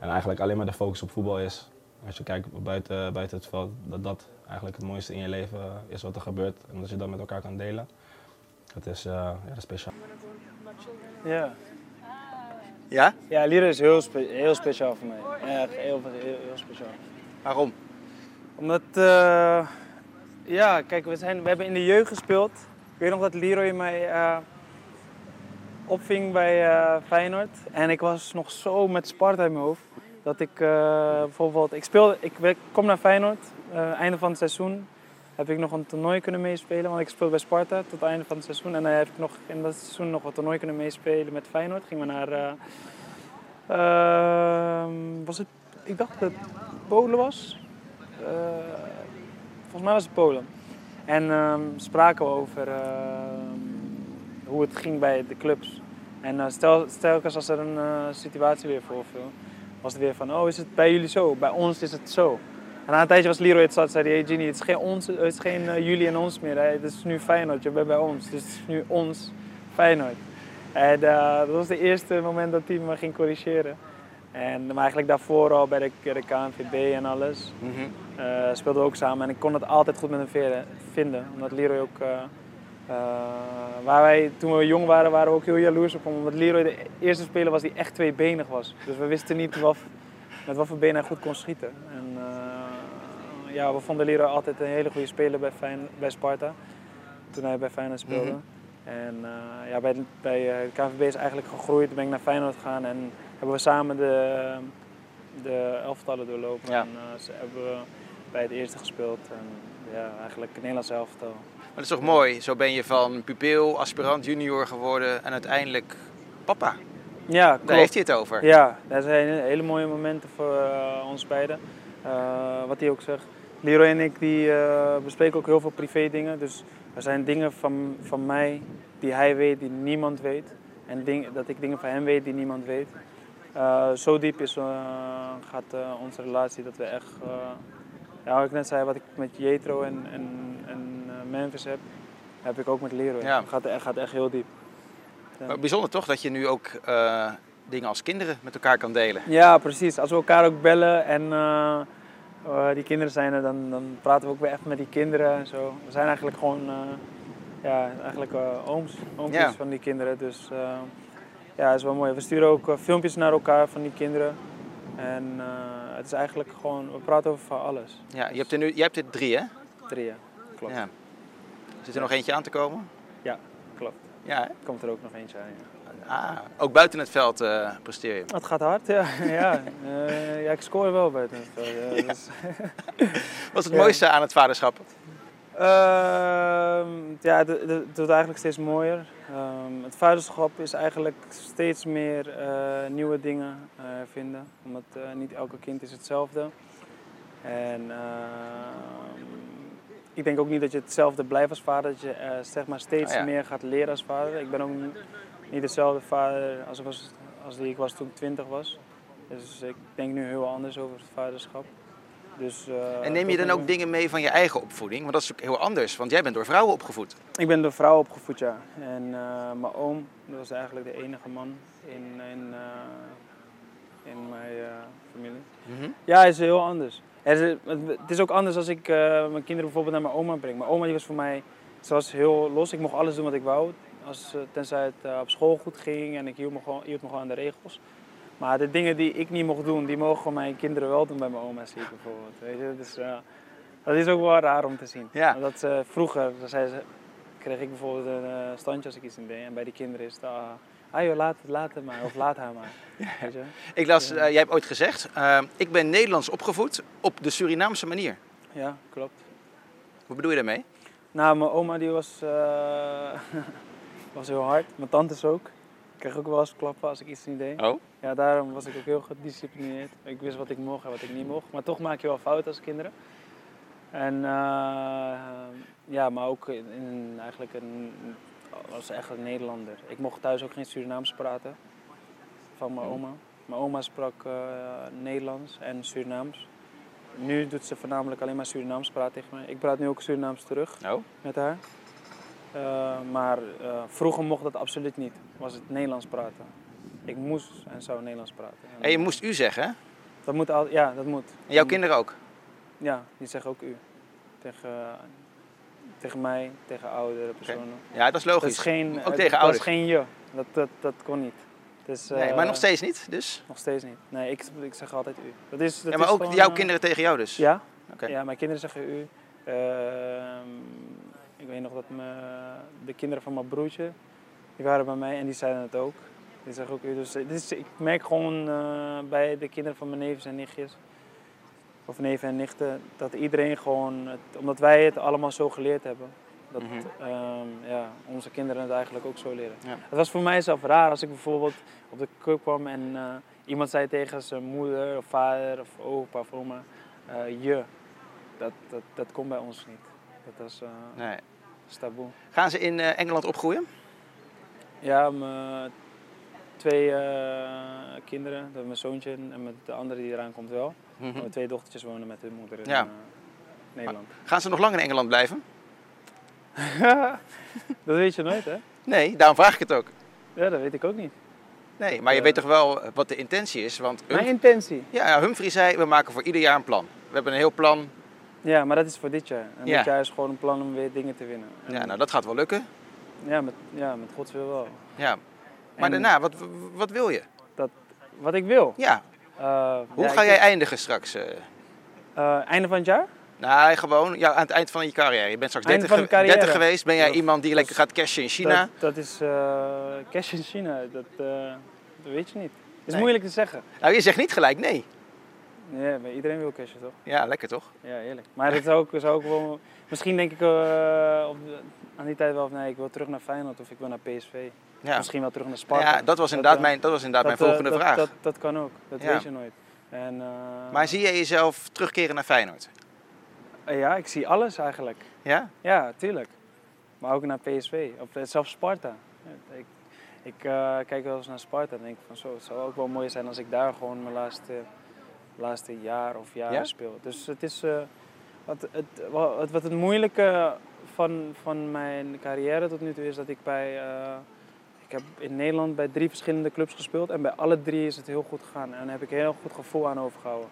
Speaker 10: en eigenlijk alleen maar de focus op voetbal is. Als je kijkt buiten, buiten het veld, dat dat eigenlijk het mooiste in je leven is wat er gebeurt en dat je dat met elkaar kan delen. Dat is, eh, ja, dat is speciaal.
Speaker 5: Ja.
Speaker 4: Ja?
Speaker 5: Ja, Lira is heel, spe- heel speciaal voor mij. Echt heel, heel, heel speciaal.
Speaker 4: Waarom?
Speaker 5: Omdat, eh, ja, kijk, we, zijn, we hebben in de jeugd gespeeld. Ik weet nog dat Leroy mij eh, opving bij eh, Feyenoord. En ik was nog zo met Sparta in mijn hoofd. Dat ik eh, bijvoorbeeld, ik, speel, ik kom naar Feyenoord, einde van het seizoen. Heb ik nog een toernooi kunnen meespelen, want ik speelde bij Sparta tot het einde van het seizoen. En dan heb ik nog in dat seizoen nog een toernooi kunnen meespelen met Feyenoord. Gingen we naar, eh, ehm, was het, ik dacht dat het Polen was. Volgens mij was het Polen. En ehm, spraken we over ehm, hoe het ging bij de clubs. En eh, stel, telkens als er een eh, situatie weer voorviel, was het weer van, oh is het bij jullie zo? Bij ons is het zo. En na een tijdje was Leroy het zat, zei hij, hey Ginny, het is geen, ons, het is geen eh, jullie en ons meer. Hè. Het is nu Feyenoord, je bent bij ons. Dus het is nu ons Feyenoord. En dat was het eerste moment dat hij me ging corrigeren. En maar eigenlijk daarvoor al bij de, de KNVB en alles.
Speaker 4: Mhm.
Speaker 5: Eh, speelden we ook samen en ik kon het altijd goed met hem veren- vinden. Omdat Leroy ook, eh, eh, waar wij, toen we jong waren, waren we ook heel jaloers op hem. Omdat Leroy de eerste speler was die echt tweebenig was. Dus we wisten niet wat, met wat voor benen hij goed kon schieten. En ja, we vonden Leroy altijd een hele goede speler bij, Fijn, bij Sparta. Toen hij bij Feyenoord speelde.
Speaker 4: Mhm.
Speaker 5: En eh, ja, bij, de- bij eh, de KVB is eigenlijk gegroeid. Ben ik naar Feyenoord gegaan en hebben we samen de, de elftallen doorlopen.
Speaker 4: Ja.
Speaker 5: En eh, ze hebben we bij het eerste gespeeld. En ja, eigenlijk het Nederlands elftal.
Speaker 4: Maar dat is toch mooi? Zo ben je van pupil, aspirant, junior geworden en uiteindelijk papa.
Speaker 5: Ja, klopt.
Speaker 4: Daar heeft hij het over.
Speaker 5: Ja, dat zijn hele mooie momenten voor ons beiden. Wat hij ook zegt. Leroy en ik die, bespreken ook heel veel privé dingen. Dus er zijn dingen van, van mij die hij weet, die niemand weet. En ding, dat ik dingen van hem weet die niemand weet. Eh, zo diep is, eh, gaat eh, onze relatie dat we echt... ja, wat ik net zei, wat ik met Jetro en, en, en Memphis heb, heb ik ook met Leroy.
Speaker 4: Ja.
Speaker 5: Het gaat, gaat echt heel diep.
Speaker 4: Maar bijzonder toch dat je nu ook dingen als kinderen met elkaar kan delen.
Speaker 5: Ja, precies. Als we elkaar ook bellen en eh, die kinderen zijn er, dan, dan praten we ook weer echt met die kinderen en zo. We zijn eigenlijk gewoon, eh, ja, eigenlijk eh, ooms, oompjes
Speaker 4: Ja.
Speaker 5: van die kinderen. Dus ja, dat is wel mooi. We sturen ook filmpjes naar elkaar van die kinderen. En het is eigenlijk gewoon, we praten over van alles.
Speaker 4: Ja, je hebt er nu, jij hebt er drie hè?
Speaker 5: Drie, ja. Klopt.
Speaker 4: Ja. Zit er nog eentje aan te komen?
Speaker 5: Ja, klopt.
Speaker 4: Ja, hè?
Speaker 5: Komt er ook nog eentje aan. ja.
Speaker 4: Ah, ook buiten het veld eh, presteer je.
Speaker 5: Het gaat hard, ja. ja. Eh, ja, ik scoor wel buiten het veld, ja. Dus-
Speaker 4: Wat is het mooiste aan het vaderschap?
Speaker 5: Ehm, ja, het, wordt eigenlijk steeds mooier. Ehm, het vaderschap is eigenlijk steeds meer eh, nieuwe dingen vinden. Omdat niet elke kind is hetzelfde. En ehm, ik denk ook niet dat je hetzelfde blijft als vader. Dat je zeg maar steeds
Speaker 4: Ah, ja.
Speaker 5: meer gaat leren als vader. Ik ben ook niet, dezelfde vader als, ik was, als die ik was toen ik 20 was. Dus ik denk nu heel anders over het vaderschap. Dus, eh,
Speaker 4: En neem je dan ook dingen mee van je eigen opvoeding? Want dat is ook heel anders, want jij bent door vrouwen opgevoed.
Speaker 5: Ik ben door vrouwen opgevoed, ja. En eh, mijn oom, dat was eigenlijk de enige man in, in, eh, in mijn familie.
Speaker 4: Mhm.
Speaker 5: Ja, is heel anders. Het is, het is ook anders als ik mijn kinderen bijvoorbeeld naar mijn oma breng. Mijn oma die was voor mij, ze was heel los. Ik mocht alles doen wat ik wou, als, eh, tenzij het eh, op school goed ging en ik hield me, gewoon, hield me gewoon aan de regels. Maar de dingen die ik niet mocht doen, die mogen mijn kinderen wel doen bij mijn oma, zie ik bijvoorbeeld. Weet je? Dus eh, dat is ook wel raar om te zien.
Speaker 4: Ja.
Speaker 5: Omdat ze vroeger, zei ze, kreeg ik bijvoorbeeld een standje als ik iets niet deed. En bij die kinderen is het, ah, ah joh, laat het, laat het maar. Of laat haar maar. Weet je?
Speaker 4: Ik las, jij hebt ooit gezegd, ik ben Nederlands opgevoed op de Surinaamse manier.
Speaker 5: Ja, klopt.
Speaker 4: Wat bedoel je daarmee?
Speaker 5: Nou, mijn oma die was, was heel hard. Mijn tantes ook. Ik kreeg ook wel eens klappen als ik iets niet deed.
Speaker 4: Oh?
Speaker 5: Ja, daarom was ik ook heel gedisciplineerd. Ik wist wat ik mocht en wat ik niet mocht. Maar toch maak je wel fouten als kinderen. En eh, ja, maar ook in, in eigenlijk een, als echt een Nederlander. Ik mocht thuis ook geen Surinaams praten van mijn oma. Mijn oma sprak eh, Nederlands en Surinaams. Nu doet ze voornamelijk alleen maar Surinaams praten tegen mij. Ik praat nu ook Surinaams terug
Speaker 4: Oh?
Speaker 5: met haar. Eh, maar eh, vroeger mocht dat absoluut niet. Was het Nederlands praten. Ik moest en zou Nederlands praten.
Speaker 4: En je moest u zeggen, hè?
Speaker 5: Dat moet al, ja, dat moet.
Speaker 4: En jouw kinderen ook?
Speaker 5: Ja, die zeggen ook u. Tegen, tegen mij, tegen oudere personen.
Speaker 4: Ja, dat is logisch.
Speaker 5: Dat is geen,
Speaker 4: Ook
Speaker 5: het
Speaker 4: tegen
Speaker 5: was
Speaker 4: ouders.
Speaker 5: geen je. Dat, dat, dat kon niet. Dus,
Speaker 4: Nee,
Speaker 5: eh,
Speaker 4: maar nog steeds niet, dus?
Speaker 5: Nog steeds niet. Nee, ik, ik zeg altijd u. Dat is, dat
Speaker 4: Ja, maar
Speaker 5: is
Speaker 4: ook
Speaker 5: gewoon,
Speaker 4: jouw
Speaker 5: eh,
Speaker 4: kinderen tegen jou dus?
Speaker 5: Ja.
Speaker 4: Oké.
Speaker 5: Ja, mijn kinderen zeggen u. Ehm, ik weet nog dat me, de kinderen van mijn broertje, die waren bij mij en die zeiden het ook. Die zeggen ook u. Dus, is, ik merk gewoon eh, bij de kinderen van mijn neefjes en nichtjes, of neven en nichten, dat iedereen gewoon, het, omdat wij het allemaal zo geleerd hebben, dat
Speaker 4: Mhm.
Speaker 5: ehm, ja, onze kinderen het eigenlijk ook zo leren.
Speaker 4: Ja.
Speaker 5: Het was voor mij zelf raar als ik bijvoorbeeld op de keuken kwam en eh, iemand zei tegen zijn moeder of vader of opa of oma, eh, je. Dat, dat, dat kon bij ons niet. Dat was
Speaker 4: Nee. Gaan ze in eh, Engeland opgroeien?
Speaker 5: Ja, mijn twee eh, kinderen, dat mijn zoontje en met de andere die eraan komt wel.
Speaker 4: Mhm.
Speaker 5: Mijn twee dochtertjes wonen met hun moeder in
Speaker 4: Ja.
Speaker 5: eh, Nederland.
Speaker 4: Gaan ze nog lang in Engeland blijven?
Speaker 5: dat weet je nooit, hè?
Speaker 4: Nee, daarom vraag ik het ook.
Speaker 5: Ja, dat weet ik ook niet.
Speaker 4: Nee, maar je weet toch wel wat de intentie is? Want
Speaker 5: Mijn intentie?
Speaker 4: ja, ja, Humphrey zei, we maken voor ieder jaar een plan. We hebben een heel plan.
Speaker 5: Ja, maar dat is voor dit jaar. En
Speaker 4: Ja.
Speaker 5: dit jaar is gewoon een plan om weer dingen te winnen. En-
Speaker 4: Ja, nou dat gaat wel lukken.
Speaker 5: ja, met, ja, met Gods wil wel.
Speaker 4: Ja. Maar
Speaker 5: En-
Speaker 4: daarna, wat, wat wil je?
Speaker 5: Dat, wat ik wil?
Speaker 4: Ja.
Speaker 5: Eh,
Speaker 4: Hoe
Speaker 5: ja,
Speaker 4: ga jij eindigen straks? eh,
Speaker 5: einde van het jaar?
Speaker 4: Nou, gewoon ja, aan het eind van je carrière. Je bent straks
Speaker 5: Einde
Speaker 4: 30,
Speaker 5: van de carrière.
Speaker 4: 30 geweest. Ben jij
Speaker 5: Dat-
Speaker 4: iemand die
Speaker 5: dat
Speaker 4: lekker gaat cashen in China?
Speaker 5: Dat, dat is eh, cash in China. Dat, dat weet je niet. Het is
Speaker 4: Nee.
Speaker 5: moeilijk te zeggen.
Speaker 4: Nou, je zegt niet gelijk nee.
Speaker 5: Ja, maar iedereen wil cashen, toch?
Speaker 4: Ja, lekker toch?
Speaker 5: Ja, eerlijk. Maar dat zou ook, zou ook wel... Misschien denk ik eh, op, aan die tijd wel van nee, ik wil terug naar Feyenoord of ik wil naar PSV.
Speaker 4: Ja.
Speaker 5: Misschien wel terug naar Sparta.
Speaker 4: Ja, dat was inderdaad
Speaker 5: eh,
Speaker 4: mijn, dat was inderdaad
Speaker 5: dat,
Speaker 4: mijn
Speaker 5: eh,
Speaker 4: volgende
Speaker 5: dat-
Speaker 4: vraag.
Speaker 5: Dat, dat kan ook, dat
Speaker 4: Ja.
Speaker 5: weet je nooit. En, eh,
Speaker 4: Maar zie je jezelf terugkeren naar Feyenoord?
Speaker 5: eh, ja, ik zie alles eigenlijk.
Speaker 4: Ja?
Speaker 5: Ja, tuurlijk. Maar ook naar PSV, of eh, zelfs Sparta. Ik, ik eh, kijk wel eens naar Sparta en denk van zo, het zou ook wel mooi zijn als ik daar gewoon mijn laatste, laatste jaar of jaren
Speaker 4: Ja?
Speaker 5: speel. Dus het is, eh, wat, het, wat, wat het moeilijke van, van mijn carrière tot nu toe is dat ik bij, eh, ik heb in Nederland bij drie verschillende clubs gespeeld en bij alle drie is het heel goed gegaan. En daar heb ik een heel goed gevoel aan overgehouden.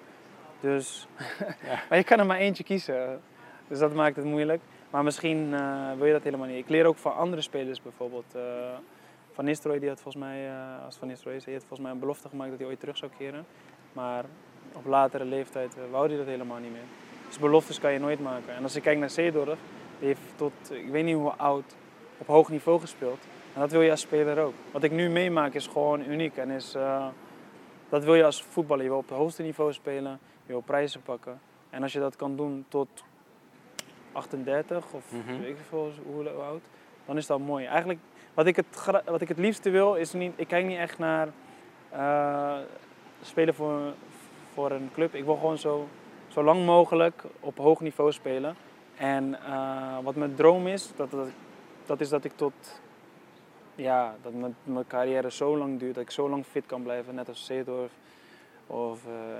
Speaker 5: Dus, maar je kan er maar eentje kiezen. Dus dat maakt het moeilijk. Maar misschien eh, wil je dat helemaal niet. Ik leer ook van andere spelers bijvoorbeeld. eh, van Nistelrooy, die had volgens mij, als Van Nistelrooy is, die had volgens mij een belofte gemaakt dat hij ooit terug zou keren. Maar op latere leeftijd eh, wou hij dat helemaal niet meer. Dus beloftes kan je nooit maken. En als ik kijk naar Seedorf, die heeft tot, ik weet niet hoe oud, op hoog niveau gespeeld. En dat wil je als speler ook. Wat ik nu meemaak is gewoon uniek. En is, eh, dat wil je als voetballer. Je wil op het hoogste niveau spelen, je wil prijzen pakken. En als je dat kan doen tot 38 of
Speaker 4: Mhm.
Speaker 5: weet ik veel hoe, hoe oud, dan is dat mooi. Eigenlijk, wat ik het, wat ik het liefste wil, is niet, ik kijk niet echt naar eh, spelen voor, voor een club. Ik wil gewoon zo, zo lang mogelijk op hoog niveau spelen. En eh, wat mijn droom is, dat, dat, dat is dat ik tot, ja, dat mijn, mijn carrière zo lang duurt, dat ik zo lang fit kan blijven, net als Seedorf. Of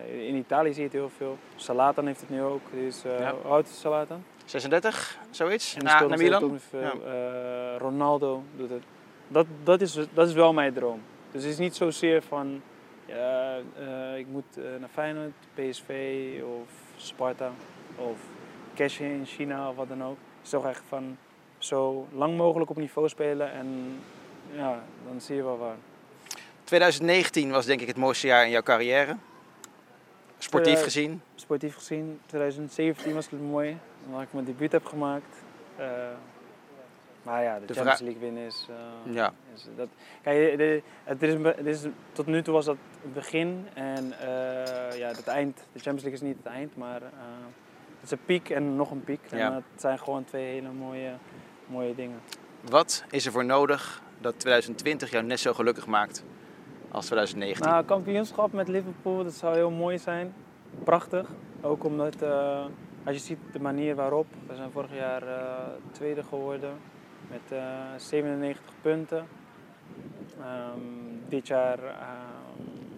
Speaker 5: eh, in Italië zie je het heel veel. Salatan heeft het nu ook. Is, eh,
Speaker 4: Ja.
Speaker 5: Hoe oud is Salatan?
Speaker 4: 36, zoiets?
Speaker 5: En
Speaker 4: Na, naar Milan?
Speaker 5: Eh, Ronaldo doet het. Dat, dat, is, dat is wel mijn droom. Dus het is niet zozeer van, ja, eh, ik moet eh, naar Feyenoord, PSV of Sparta of cashen in China of wat dan ook. Het is toch echt van zo lang mogelijk op niveau spelen en ja, dan zie je wel waar.
Speaker 4: 2019 was denk ik het mooiste jaar in jouw carrière. Sportief gezien.
Speaker 5: Sportief gezien, 2017 was het mooi, omdat ik mijn debuut heb gemaakt. Eh, maar ja, de,
Speaker 4: De
Speaker 5: Champions League winnen is...
Speaker 4: Ja.
Speaker 5: is dat, kijk, het is, het is, tot nu toe was dat begin en eh, ja, het eind. De Champions League is niet het eind, maar eh, het is een piek en nog een piek. En
Speaker 4: Ja.
Speaker 5: eh, het zijn gewoon twee hele mooie, mooie dingen.
Speaker 4: Wat is er voor nodig dat 2020 jou net zo gelukkig maakt als 2019?
Speaker 5: Nou, kampioenschap met Liverpool, dat zou heel mooi zijn. Prachtig. Ook omdat, eh, als je ziet de manier waarop, we zijn vorig jaar tweede geworden met eh, 97 punten. Ehm, dit jaar,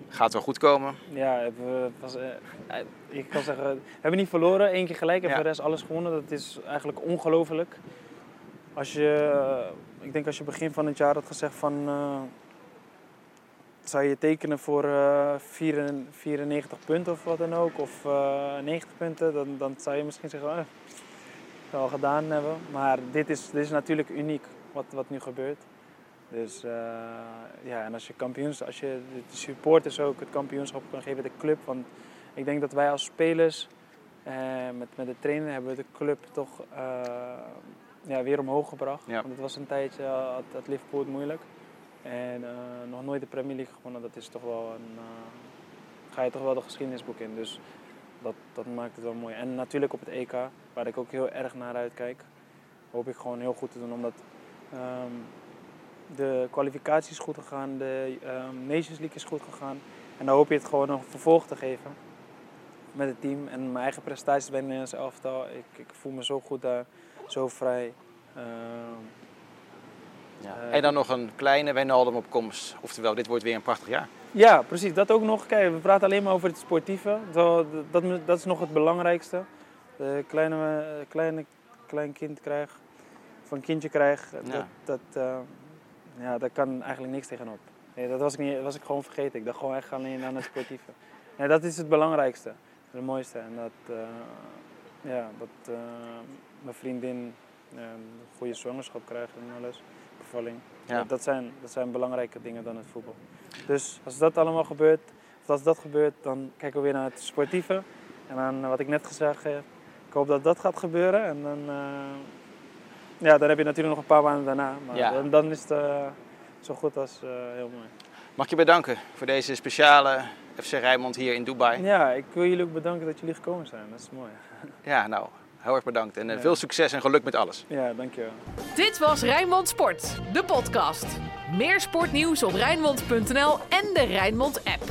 Speaker 4: Gaat wel goed komen.
Speaker 5: ja, we, was, eh, eh, ik kan zeggen, we hebben niet verloren, één keer gelijk en
Speaker 4: Ja.
Speaker 5: voor de rest alles gewonnen. Dat is eigenlijk ongelooflijk. Als je, eh, ik denk als je begin van het jaar had gezegd van, zou je tekenen voor eh, 94 94 punten of wat dan ook, of eh 90 punten, dan, dan zou je misschien zeggen, eh, zou wel gedaan hebben. Maar dit is, dit is natuurlijk uniek wat, wat nu gebeurt. Dus eh, ja, en als je kampioens, als je de supporters ook het kampioenschap kan geven, de club. Want ik denk dat wij als spelers, eh, met, met de trainer, hebben we de club toch eh, ja, weer omhoog gebracht.
Speaker 4: Ja.
Speaker 5: Want het was een tijdje, had, had Liverpool het moeilijk. En nog nooit de Premier League gewonnen, dat is toch wel een, ga je toch wel de geschiedenisboek in. Dus dat, dat maakt het wel mooi. En natuurlijk op het EK, waar ik ook heel erg naar uitkijk, hoop ik gewoon heel goed te doen. Omdat ehm, de kwalificatie is goed gegaan, de ehm, Nations League is goed gegaan. En dan hoop je het gewoon nog vervolg te geven met het team. En mijn eigen prestaties bij het Nederlands elftal, ik, ik voel me zo goed daar, zo vrij. Ehm,
Speaker 4: Ja.
Speaker 5: Eh,
Speaker 4: en dan nog een kleine Wijnaldum op komst. Oftewel, dit wordt weer een prachtig jaar.
Speaker 5: Ja, precies. Dat ook nog. Kijk, we praten alleen maar over het sportieve. Dat, dat, dat is nog het belangrijkste. De kleine, eh, kleine klein kind krijg, een kindje krijg,
Speaker 4: Ja.
Speaker 5: dat, dat, eh, ja, daar kan eigenlijk niks tegenop. Nee, dat was ik, niet, dat was ik gewoon vergeten. Ik dacht gewoon echt alleen aan het sportieve. Ja, dat is het belangrijkste. Het mooiste. En dat, eh, ja, dat eh, mijn vriendin een goede zwangerschap krijgt en alles. Bevalling.
Speaker 4: Ja.
Speaker 5: Dat, dat, zijn, dat zijn belangrijke dingen dan het voetbal. Dus als dat allemaal gebeurt, of als dat gebeurt, dan kijken we weer naar het sportieve. En dan eh, wat ik net gezegd heb, ik hoop dat dat gaat gebeuren. En dan, eh, ja, dan heb je natuurlijk nog een paar maanden daarna. Maar
Speaker 4: Ja.
Speaker 5: dan, dan is het eh, zo goed als eh, heel mooi.
Speaker 4: Mag ik je bedanken voor deze speciale FC Rijnmond hier in Dubai.
Speaker 5: Ja, ik wil jullie ook bedanken dat jullie gekomen zijn. Dat is mooi.
Speaker 4: Ja, nou, heel erg bedankt. En eh,
Speaker 5: Ja.
Speaker 4: veel succes en geluk met alles.
Speaker 5: Ja, dankjewel.
Speaker 1: Dit was Rijnmond Sport, de podcast. Meer sportnieuws op Rijnmond.nl en de Rijnmond app.